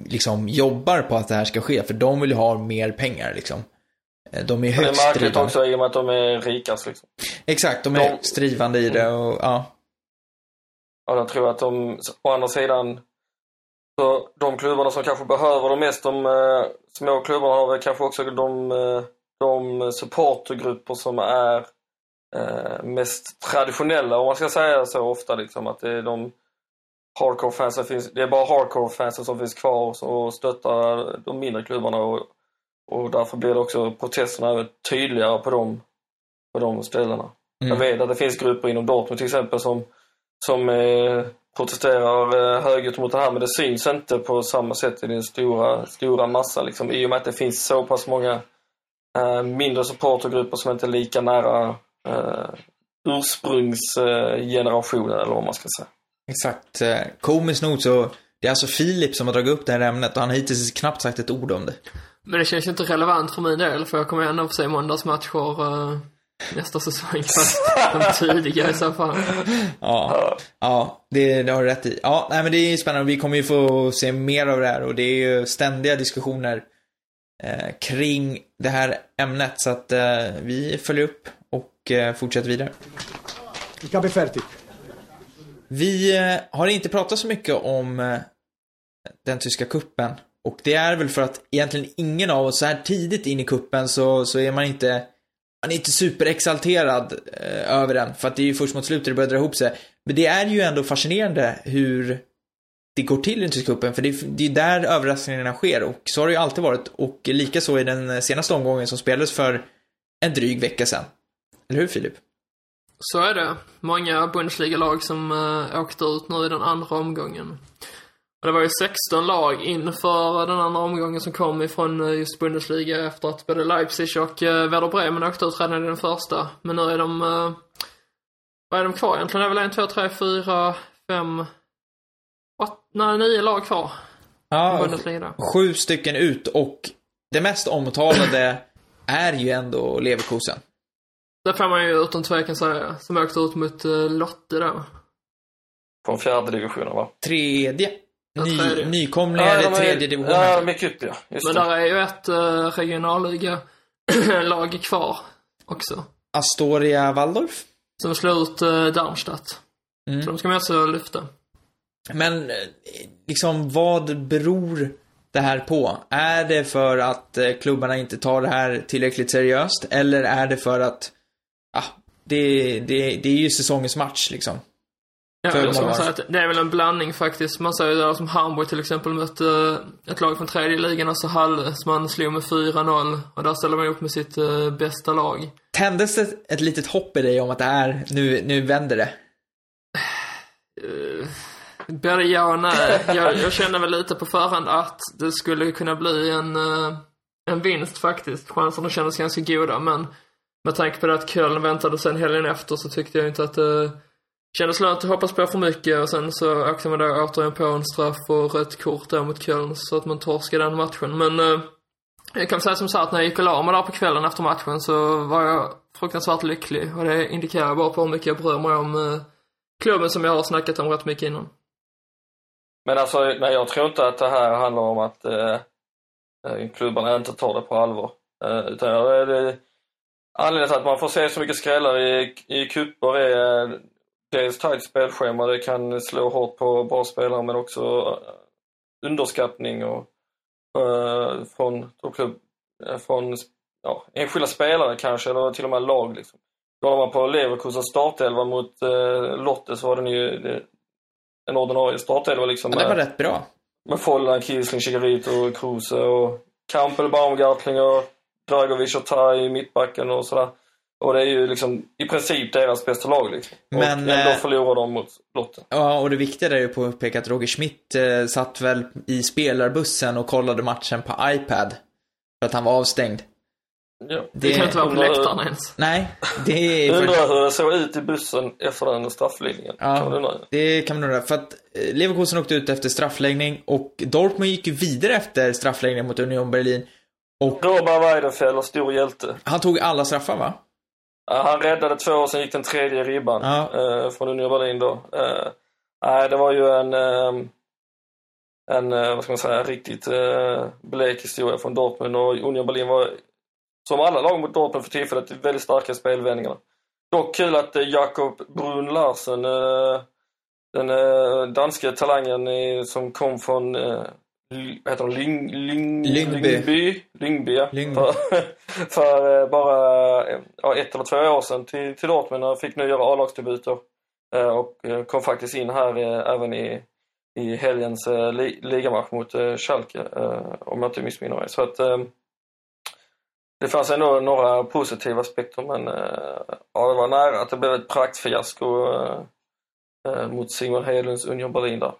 liksom jobbar på att det här ska ske, för de vill ju ha mer pengar liksom. Eh, De är Det är högst märkligt drivande. också i och med att de är rikast liksom. Exakt, de är De- högst drivande i det och ja. Ja, jag tror att de, å andra sidan, så de klubbarna som kanske behöver det mest, de eh, små klubbarna har väl kanske också de, eh, de supportergrupper som är eh, mest traditionella, om man ska säga så ofta liksom, att det är de hardcore-fansen finns, det är bara hardcore-fansen som finns kvar och stöttar de mindre klubbarna och, och därför blir det också protesterna även tydligare på de, på de ställena. Jag Mm. vet att det finns grupper inom Dortmund till exempel som, som eh, protesterar eh, högljutt mot det här men det syns inte på samma sätt i den stora, stora massa liksom, i och med att det finns så pass många eh, mindre supportergrupper som inte är lika nära eh, ursprungsgenerationen eller vad man ska säga. Exakt. Eh, Komiskt nog så, det är alltså Filip som har dragit upp det här ämnet och han har hittills knappt sagt ett ord om det. Men det känns ju inte relevant för min del, för jag kommer ändå få se måndagsmatcher uh, nästa säsong. Fast de tidiga i så fall. Ja, ja det, det har du rätt i. Ja, nej men det är spännande. Vi kommer ju få se mer av det här och det är ju ständiga diskussioner eh, kring det här ämnet så att eh, vi följer upp och eh, fortsätter vidare. Il capo è ferti. Vi eh, har inte pratat så mycket om eh, den tyska kuppen och det är väl för att egentligen ingen av oss så här tidigt in i kuppen så, så är man inte man är inte superexalterad eh, över den för att det är ju först mot slutet det börjar dra ihop sig. Men det är ju ändå fascinerande hur det går till i den tyska kuppen för det är, det är där överraskningarna sker och så har det ju alltid varit och likaså i den senaste omgången som spelades för en dryg vecka sedan. Eller hur Filip? Så är det. Många Bundesliga-lag som uh, åkte ut nu i den andra omgången. Och det var ju 16 lag inför den andra omgången som kom ifrån eh, just Bundesliga efter att både Leipzig och uh, Werder Bremen åkte ut redan i den första. Men nu är de, uh, vad är de kvar egentligen? Det är väl en, två, tre, fyra, fem, åtta, nej, nio lag kvar Ja, Bundesliga. sju stycken ut och det mest omtalade är ju ändå Leverkusen. Det får man ju utan tvekan säga. Som åkte ut mot uh, Lotte då. Från fjärde divisionen va? Tredje. Ja, Ny, tredje. nykomlingar de i är- tredje divisionen. Ja, de gick upp ja. Just Men det. där är ju ett uh, regionalliga-lag kvar också. Astoria Waldorf. Som slår ut uh, Darmstadt. Mm. Så de ska man också lyfta. Men eh, liksom vad beror det här på? Är det för att eh, klubbarna inte tar det här tillräckligt seriöst? Eller är det för att, det, det, det är ju säsongens match liksom. Ja, För jag många. säga att det är väl en blandning faktiskt. Man säger ju där som Hamburg till exempel mötte uh, ett lag från tredje ligan, alltså Halle, som man slog med 4-0. Och där ställer man upp med sitt uh, bästa lag. Tändes det ett litet hopp i dig om att det är, nu, nu vänder det? Uh, både ja och nej. Jag, jag kände väl lite på förhand att det skulle kunna bli en, eh, en vinst faktiskt. Chanserna kändes ganska goda, men med tanke på det att Köln väntade sen helgen efter så tyckte jag inte att det kändes lönt att hoppas på för mycket och sen så åkte man då återigen på en straff och rött kort då mot Köln så att man torskade den matchen. Men eh, jag kan säga som så att när jag gick och la mig där på kvällen efter matchen så var jag fruktansvärt lycklig och det indikerar bara på hur mycket jag bryr mig om eh, klubben som jag har snackat om rätt mycket innan. Men alltså, nej, jag tror inte att det här handlar om att eh, eh klubbarna inte tar det på allvar. Eh, utan jag- det, anledningen till att man får se så mycket skrällar i, i cuper är eh, dels tajt spelschema, det kan slå hårt på bra spelare men också eh, underskattning och, eh, från, klubb, eh, från ja, enskilda spelare kanske, eller till och med lag. Liksom. Kollar man på Leverkusens startelva mot eh, Lotte så var den ju det, en ordinarie startelva liksom. Men det var med- rätt bra. med Follan, Kiesling, Chigarito, Kruse och Kampel, Baumgartling och Dragovic och Tai i mittbacken och sådär. Och det är ju liksom i princip deras bästa lag liksom. Men, och ändå eh, förlorar de mot Lotte. Ja, och det viktiga där är ju på att påpeka att Roger Schmidt eh, satt väl i spelarbussen och kollade matchen på iPad. För att han var avstängd. Ja. Det kan inte vara på läktaren ens. Nej, det är... Undrar hur det såg ut i bussen efter den strafflinjen. Kan man ja, undra. det kan man undra. För att eh, Leverkusen åkte ut efter straffläggning och Dortmund gick ju vidare efter straffläggning mot Union Berlin. Och Robert Weidenfeller, stor hjälte. han tog alla straffar va? Han räddade två och sen gick den tredje i ribban Ja. eh, från Union Berlin då. Eh, Nej, det var ju en, ehm, en eh, vad ska man säga, riktigt eh, blek historia från Dortmund och Union Berlin var, som alla lag mot Dortmund för tillfället, väldigt starka i spelvändningarna. Dock kul att eh, Jakob Brun Larsen, eh, den eh, danska talangen som kom från eh, heter de? Lyng, lyng, Lyngby. Lyngby, Lyngby ja. Lyngby. För, för eh, bara ja, ett eller två år sedan till, till Dortmund och fick nu göra A-lagsdebuter. Eh, Och eh, kom faktiskt in här även i, i helgens li, ligamatch mot Schalke, om jag inte missminner mig. Så att det fanns ändå några positiva aspekter men ja, det var nära att det blev ett praktfiasko mot Simon Hedlunds Union Berlin där.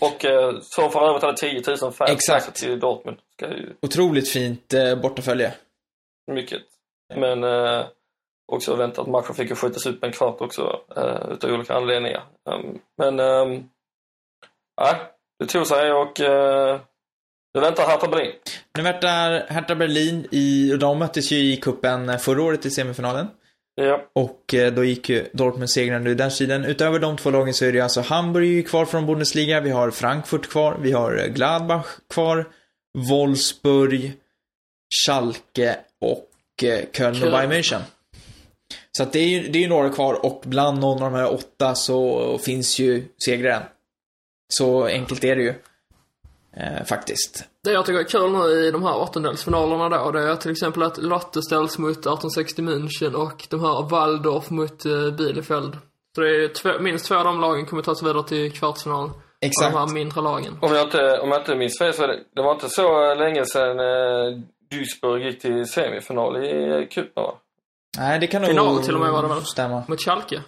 Och eh, som för övrigt hade 10 000 fans Exakt. alltså, till Dortmund. Ska ju, Otroligt fint eh, bortafölje. mycket. Men eh, också väntat matchen fick ju skjutas upp en kvart också eh, utav olika anledningar. Um, men um, nej, det tog sig och eh, nu väntar Hertha Berlin. Nu väntar Hertha Berlin i, och de möttes ju i kuppen förra året i semifinalen. Ja, Och eh, då gick ju Dortmund segrande ur den sidan. Utöver de två lagen så är det alltså Hamburg ju kvar från Bundesliga, vi har Frankfurt kvar, vi har eh, Gladbach kvar, Wolfsburg, Schalke och eh, Köln och. Bayern München. Så att det är ju det är några kvar och bland någon av de här åtta så finns ju segraren. Så enkelt är det ju. Eh, faktiskt. Det jag tycker är kul nu i de här åttondelsfinalerna då, det är till exempel att Lotte ställs mot 1860 München och de här Waldorf mot uh, Bielefeld. Så det är två, minst två av de lagen kommer ta sig vidare till kvartsfinalen. Exakt. Av de här mindre lagen. om jag inte, om jag inte minns fel så det, det var inte så länge sedan eh, Duisburg gick till semifinal i eh, cupen va? Nej, det kan nog Final till och med var det väl? stämma. Mot Schalke.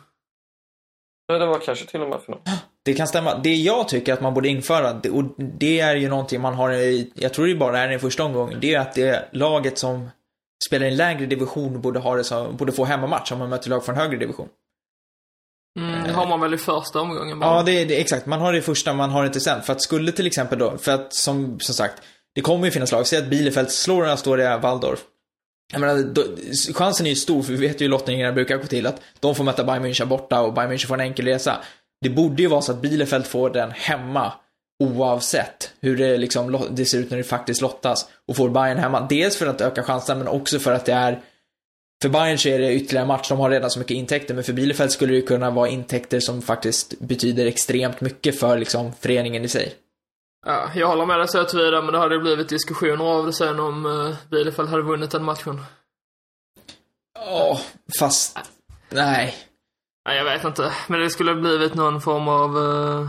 Ja, det var kanske till och med final. Det kan stämma. Det jag tycker att man borde införa, och det är ju någonting man har i, jag tror det bara är i första omgången, det är att det laget som spelar i en lägre division borde ha det som, borde få hemmamatch om man möter lag från högre division. Mm, det har man väl i första omgången bara. Ja, det är det, exakt. Man har det i första, man har det inte sen. För att skulle till exempel då, för att som, som sagt, det kommer ju finnas lag. Säg att Bielefeld slår Astoria Waldorf. Jag menar, då, chansen är ju stor, för vi vet ju hur lottningarna brukar gå till, att de får möta Bayern München borta och Bayern München får en enkel resa. Det borde ju vara så att Bielefeld får den hemma, oavsett hur det, liksom, det ser ut när det faktiskt lottas. Och får Bayern hemma. Dels för att öka chansen, men också för att det är för Bayern så är det ytterligare match, de har redan så mycket intäkter, men för Bielefeld skulle det ju kunna vara intäkter som faktiskt betyder extremt mycket för liksom föreningen i sig. Ja, jag håller med dig så tillvida, men det hade ju blivit diskussioner av det sen om uh, Bielefeld hade vunnit den matchen. Ja, fast... Nej. Nej, jag vet inte. Men det skulle ha blivit någon form av, uh,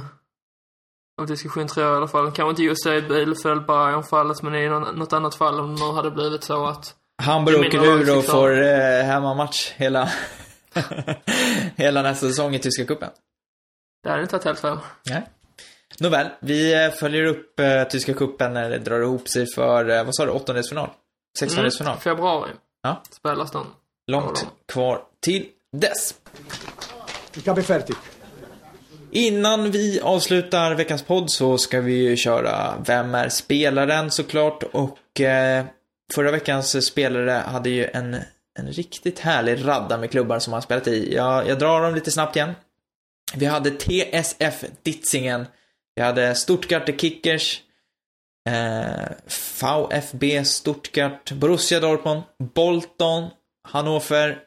av diskussion tror jag i alla fall. Kanske inte just i Bielefeld bayern fallet men i något annat fall om det hade blivit så att Hamburg Det åker ur och får eh, hemmamatch hela... hela nästa säsong i Tyska cupen. det hade inte varit helt fel. Nej. Nåväl, vi eh, följer upp eh, Tyska cupen när det drar ihop sig för, eh, vad sa du, åttondelsfinal? Sextondelsfinal? Februari Ja. spelas den. Långt kvar till dess. Innan vi avslutar veckans podd så ska vi ju köra Vem är spelaren såklart och eh, förra veckans spelare hade ju en, en riktigt härlig radda med klubbar som han spelat i. Jag, jag drar dem lite snabbt igen. Vi hade TSF Ditzingen. Vi hade Stuttgart Kickers. Eh, VfB Stuttgart, Borussia Dortmund, Bolton, Hannover,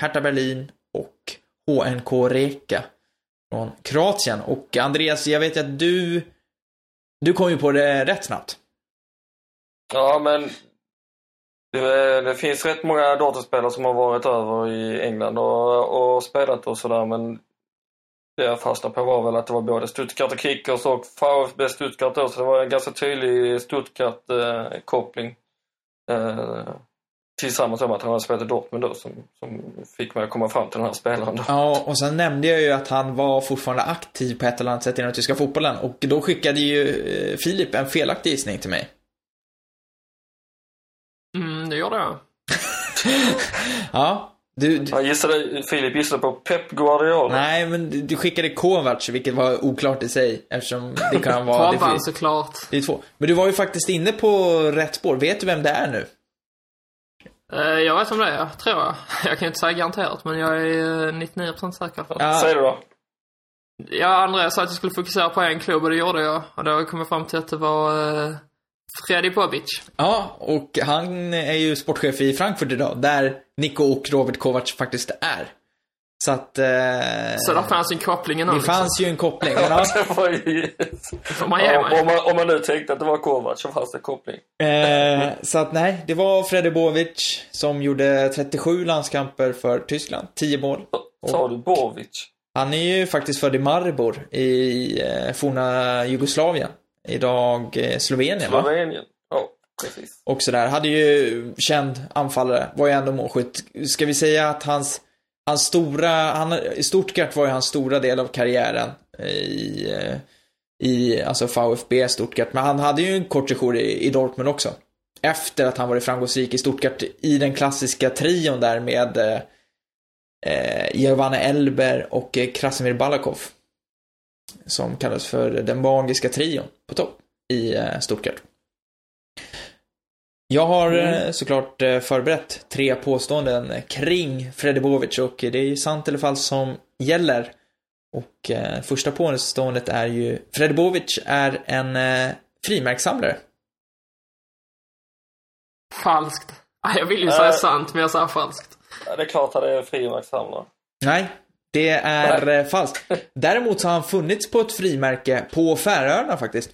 Hertha Berlin och HNK Reka från Kroatien. Och Andreas, jag vet att du, du kom ju på det rätt snabbt. Ja, men det, det finns rätt många datorspelare som har varit över i England och, och spelat och sådär, men det jag fastnade på var väl att det var både Stuttgart och Kickers och VfB Stuttgart då, så det var en ganska tydlig Stuttgart-koppling. Eh, tillsammans med att han hade spelat i Dortmund då, som, som fick mig att komma fram till den här spelaren då. Ja, och sen nämnde jag ju att han var fortfarande aktiv på ett eller annat sätt i den tyska fotbollen. Och då skickade ju eh, Filip en felaktig gissning till mig. Mm, det gjorde jag. Ja, du, du Han gissade, Filip gissade på Pep Guardiola. Nej, men du, du skickade Kovac, vilket var oklart i sig. Eftersom det kan vara... finns- såklart. det är två. Men du var ju faktiskt inne på rätt spår. Vet du vem det är nu? Eh, jag vet om det är, tror jag. Jag kan ju inte säga garanterat, men jag är eh, 99% säker. Ja. Säg det då. Ja, Andreas sa att jag skulle fokusera på en klubb och det gjorde jag. Och då kom jag fram till att det var eh, Freddy Bobic. Ja, och han är ju sportchef i Frankfurt idag, där Nico och Robert Kovacs faktiskt är. Så att... Eh, Så där fanns en koppling ändå. det liksom. fanns ju en koppling. Ja, Det ju... man om, man, om man nu tänkte att det var Kovac så fanns det koppling. eh, så att nej, det var Freddy Bovic som gjorde 37 landskamper för Tyskland, 10 mål. Sa du Bovic? Han är ju faktiskt född i Maribor i eh, forna Jugoslavien. Idag eh, Slovenien va? Slovenien? Ja, precis. Och sådär. Hade ju känd anfallare, var ju ändå målskytt. Ska vi säga att hans, hans stora, han, i Stuttgart var ju hans stora del av karriären i, i alltså VfB Stuttgart. Men han hade ju en kort sejour i, i Dortmund också. Efter att han varit framgångsrik i Stuttgart i den klassiska trion där med eh, Giovanni Elber och eh, Krasimir Balakov. Som kallas för den magiska trion på topp i eh, Stuttgart. Jag har eh, såklart eh, förberett tre påståenden kring Freddy Bovic och det är ju sant eller falskt som gäller. Och eh, första påståendet är ju Freddy Bovic är en eh, frimärkssamlare. Falskt. Ah, Jag vill ju Äh. säga sant, men jag säger falskt. Det är klart att det är en frimärkssamlare. Nej, det är eh, falskt. Däremot så har han funnits på ett frimärke på Färöarna faktiskt.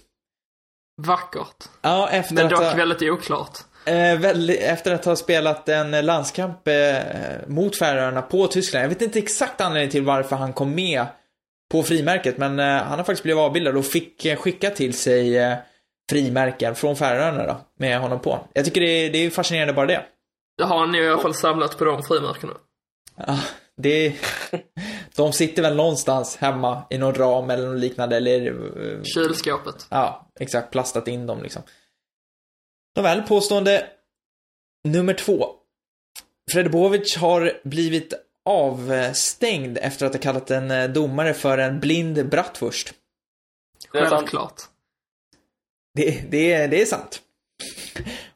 Vackert. Ja, efter Men att dock ha, väldigt oklart. eh, väl, efter att ha spelat en landskamp eh, mot Färöarna på Tyskland. Jag vet inte exakt anledningen till varför han kom med på frimärket, men eh, han har faktiskt blivit avbildad och fick eh, skicka till sig eh, frimärken från Färöarna då, med honom på. Jag tycker det det är fascinerande bara det. Jag har nu i alla fall samlat på de frimärkena. Ja, det De sitter väl någonstans hemma i någon ram eller något liknande eller eh, Kylskåpet. Ja, exakt. Plastat in dem liksom. Nåväl, påstående nummer två. Fred Bovic har blivit avstängd efter att ha kallat en eh, domare för en blind bratwurst. Självklart. Det, det, är- det är sant.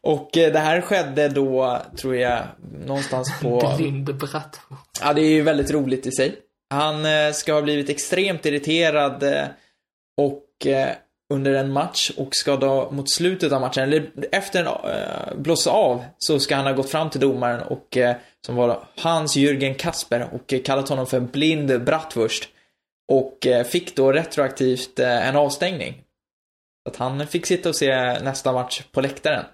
Och eh, det här skedde då, tror jag, någonstans på... Blind bratt. Ja, det är ju väldigt roligt i sig. Han eh, ska ha blivit extremt irriterad eh, och eh, under en match och ska då mot slutet av matchen, eller efter en blåsa av, så ska han ha gått fram till domaren och som var Hans-Jürgen Kasper och kallat honom för en blind bratwurst. Och fick då retroaktivt en avstängning. Så att han fick sitta och se nästa match på läktaren.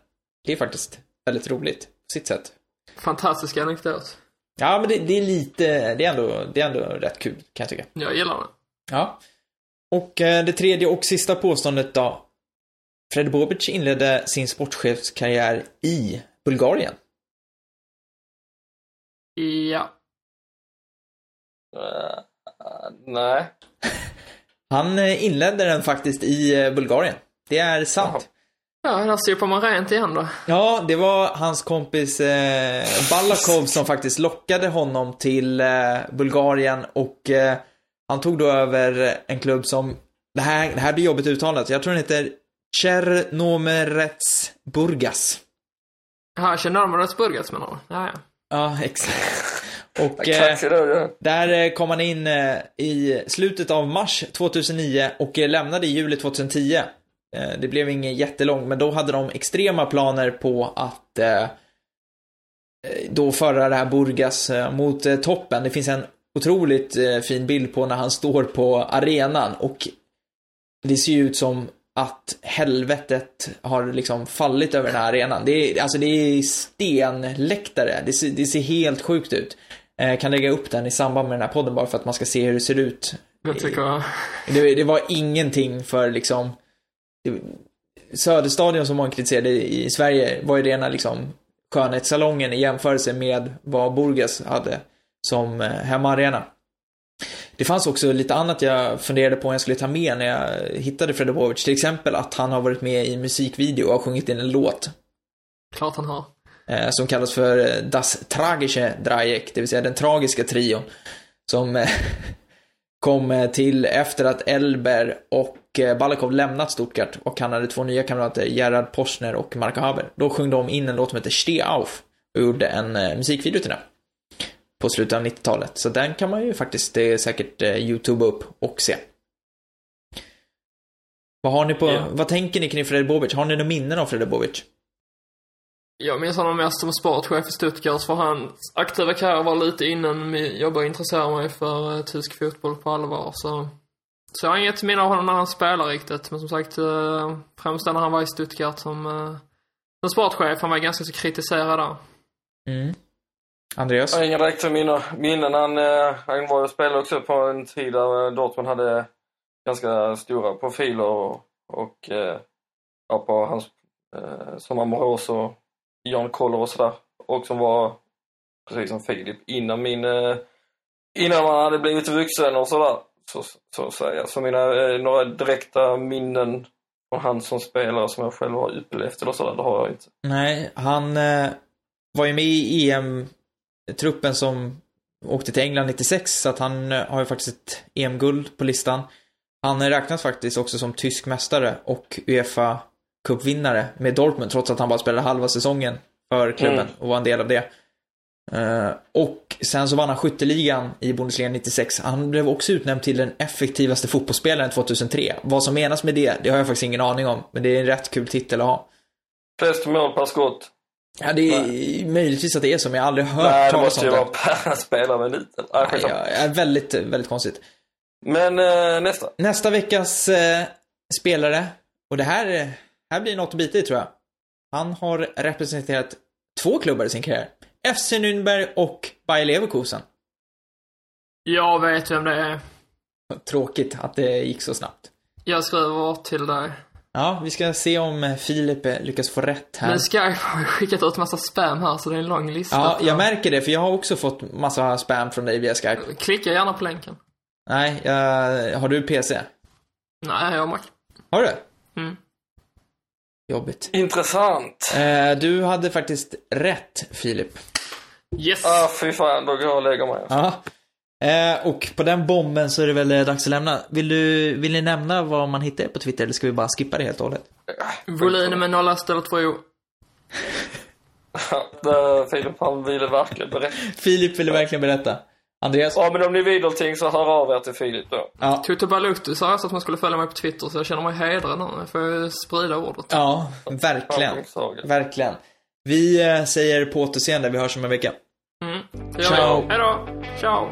Det är faktiskt väldigt roligt på sitt sätt. Fantastisk anekdot. Ja, men det, det är lite, det är, ändå, det är ändå rätt kul, kan jag tycka. Jag gillar det. Ja. Och eh, det tredje och sista påståendet då. Fred Bobic inledde sin sportchefskarriär i Bulgarien. Ja. Eh, nej. Han eh, inledde den faktiskt i Bulgarien. Det är sant. Ja, där sopar man rent igen då. Ja, det var hans kompis eh, Balakov som faktiskt lockade honom till eh, Bulgarien och eh, han tog då över en klubb som, det här, det här blir jobbigt uttalat, jag tror den heter Chernomerets Burgas. De vad Burgas menar du? Ja, ja. Ja, exakt. Och eh, ja. där eh, kom han in eh, i slutet av mars 2009 och eh, lämnade i juli 2010. Eh, det blev ingen jättelång, men då hade de extrema planer på att eh, eh, då föra det här Burgas mot eh, toppen. Det finns en otroligt eh, fin bild på när han står på arenan och det ser ju ut som att helvetet har liksom fallit över den här arenan. Det är, alltså det är stenläktare. Det ser, det ser helt sjukt ut. Eh, kan lägga upp den i samband med den här podden bara för att man ska se hur det ser ut. Jag tycker... Det, det var ingenting för liksom Söderstadion som man kritiserade i Sverige var ju rena liksom skönhetssalongen i jämförelse med vad Burgas hade som eh, hemmaarena. Det fanns också lite annat jag funderade på om jag skulle ta med när jag hittade Fredovovic. Till exempel att han har varit med i musikvideo och sjungit in en låt. Klart han har. Eh, som kallas för eh, Das Tragische Dreieck, det vill säga den tragiska trion. Som kom till efter att Elber och Balakov lämnat Stuttgart och han hade två nya kamrater, Gerhard Posner och Mark Haber. Då sjöng de in en låt som heter Steh auf och gjorde en eh, musikvideo till den. på slutet av 90-talet. Så den kan man ju faktiskt det är säkert eh, YouTube upp och se. Vad har ni på, Ja. vad tänker ni kring Fredrik Bobic? Har ni några minnen av Fredrik Bobic? Jag minns honom mest som sportchef i Stuttgart för hans aktiva karriär var lite innan jag började intressera mig för eh, tysk fotboll på allvar. Så, så jag har inget minne av honom när han spelar riktigt. Men som sagt, eh, främst när han var i Stuttgart som, eh, som sportchef. Han var ganska så kritiserad där. Mm. Andreas? Jag har inga direkta minnen. minnen. Han, eh, han var ju spelare också på en tid där eh, Dortmund hade ganska stora profiler och, och eh, ja, på hans, eh, som Amoroso, Jan Koller och sådär. Och som var, precis som Filip, innan min, eh, innan man hade blivit vuxen och sådär. Så, så att säga. Så mina, eh, några direkta minnen från han som spelare som jag själv har upplevt eller sådär, det har jag inte. Nej, han eh, var ju med i EM-truppen som åkte till England 96, så att han eh, har ju faktiskt ett EM-guld på listan. Han eh, räknas faktiskt också som tysk mästare och Uefa cupvinnare med Dortmund, trots att han bara spelade halva säsongen för klubben Mm. och var en del av det. Eh, och sen så vann han skytteligan i Bundesliga 96. Han blev också utnämnd till den effektivaste fotbollsspelaren 2003. Vad som menas med det, det har jag faktiskt ingen aning om, men det är en rätt kul titel att ha. Flest mål per skott. Ja, det är möjligtvis att det är så, men jag har aldrig hört Nej, det talas måste om ju det. vara per spelarminuten. Nej, Nej, skitsamma. ja, är väldigt, väldigt konstigt. Men eh, nästa. Nästa veckas eh, spelare, och det här, här blir något att bita i tror jag. Han har representerat två klubbar i sin karriär. FC Nürnberg och Bayer Leverkusen. Jag vet vem det är. Tråkigt att det gick så snabbt. Jag skriver till dig. Ja, vi ska se om Filip eh, lyckas få rätt här. Men Skype har skickat ut massa spam här så det är en lång lista. Ja, jag märker det, för jag har också fått massa spam från dig via Skype. Klicka gärna på länken. Nej, jag, har du PC? Nej, jag har Mac. Har du? Mm. Jobbigt. Intressant. Eh, du hade faktiskt rätt, Filip. Yes! Ah, fy fan, då går jag och lägger mig. Ja. Eh, och på den bomben så är det väl eh, dags att lämna. Vill, du, vill ni nämna vad man hittar på Twitter eller ska vi bara skippa det helt och hållet? Volym med nolla stället för O. Där Filip han ville verkligen berätta. Filip ville verkligen berätta. Andreas? Ja, men om ni vill någonting så hör av er till Filip då. Ja. Tutu Balutu sa också att man skulle följa mig på Twitter så jag känner mig hedrad nu. Jag får sprida ordet. Ja, verkligen. Verkligen. Vi eh, säger på återseende, vi hörs om en vecka. Mm. Ciao. vi. Hejdå! Ciao!